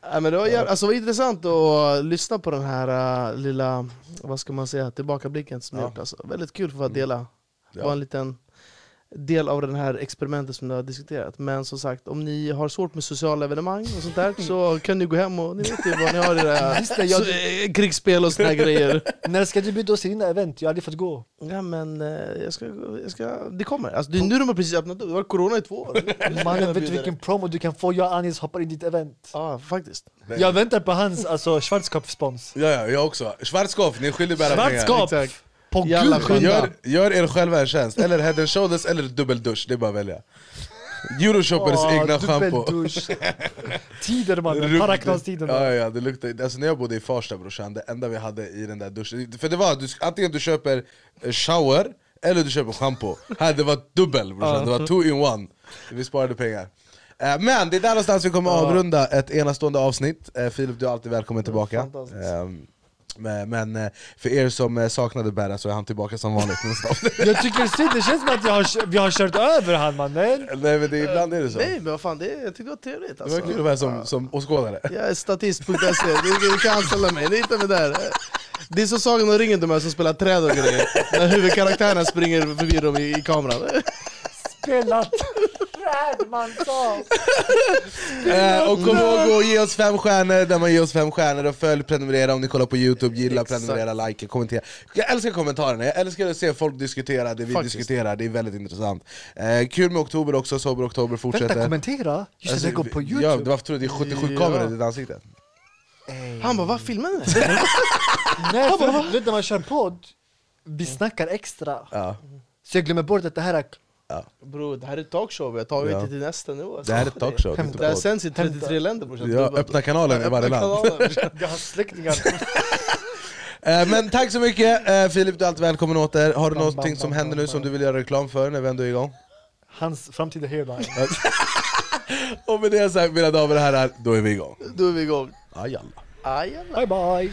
Ja, men det var, jävla, alltså, det var intressant att lyssna på den här äh, lilla, vad ska man säga, tillbakablicken som Ja. gjort alltså. Väldigt kul för att dela, det Ja. var en liten del av det här experimentet som ni har diskuterat Men som sagt, om ni har svårt med sociala evenemang och sånt där Så kan ni gå hem och ni vet ju vad ni har i det här Just det, jag- så, eh, krigsspel och såna här grejer När ska du bjuda oss till dina event? Jag har aldrig fått gå. Ja men eh, jag ska, jag ska, det kommer, alltså, det är nu de har precis öppnat upp, det har varit corona i två år Mannen, vet du vilken promo du kan få? Jag och Anis hoppar in i ditt event. Ja, faktiskt Jag väntar på hans alltså, Schwarzkopf-spons. Ja, ja, jag också. Schwarzkopf, ni är skyldiga bära Schwarzkopf! pengar. På Jalla, gud! Gör, gör er själva en tjänst, eller head and shoulders eller dubbeldusch, det är bara att välja. Euroshoppers Åh, egna schampo. Tider mannen, paraknastider. Ja, ja, det alltså när jag bodde i Farsta brorsan, det enda vi hade i den där duschen, för det var du, antingen du köper eh, shower eller du köper schampo. Här det var dubbel brorsan, det var two in one. Vi sparade pengar. Eh, Men det är där någonstans vi kommer avrunda ett enastående avsnitt. Eh, Filip, du är alltid välkommen tillbaka. Ehm, Men, eh, för er som eh, saknade Berra så är han tillbaka som vanligt. Jag tycker synd, det känns som att jag har, vi har kört över han mannen. Nej men det, ibland är det så. Nej men vad fan, det, jag tyckte det var trevligt Det alltså. var kul att vara som, som åskådare. Jag är statist.se, du, kan anställa mig, ni hittar mig där Det är så Sagan om ringen de här som spelar träd och grejer När huvudkaraktärerna springer förbi dem i, i kameran Spelat Eh, och kom ihåg att ge oss fem stjärnor där man ger oss fem stjärnor och följ, prenumerera om ni kollar på youtube, gilla, Exakt. prenumerera, like, kommentera Jag älskar kommentarerna, jag älskar att se folk diskutera det vi Faktiskt. diskuterar, det är väldigt intressant eh, Kul med oktober också, Sober Oktober fortsätter Vänta, kommentera? Just Alltså, det går på youtube. Ja, det var, tror det är 77 Ja. kameror i ditt ansikte Han bara, vad filmade ni? Nej, för när man kör podd, vi snackar extra. ja. Så jag glömmer bort att det här är... Bro, det här är talkshow, vi har tagit Ja. det till nästa nivå. Det här är talkshow, det är inte Det här sänds i 33 länder brorsan Ja, öppna kanalen i varje Öppna land. Jag har släktingar. Men tack så mycket eh, Filip, du är alltid välkommen åter Har du Bam, någonting bam, som bam, händer nu bam, som du vill göra reklam för när vi ändå är igång? Hans framtida hairline. Och med det sagt mina damer och herrar, då är vi igång Då är vi igång ah, jalla. Aj, Bye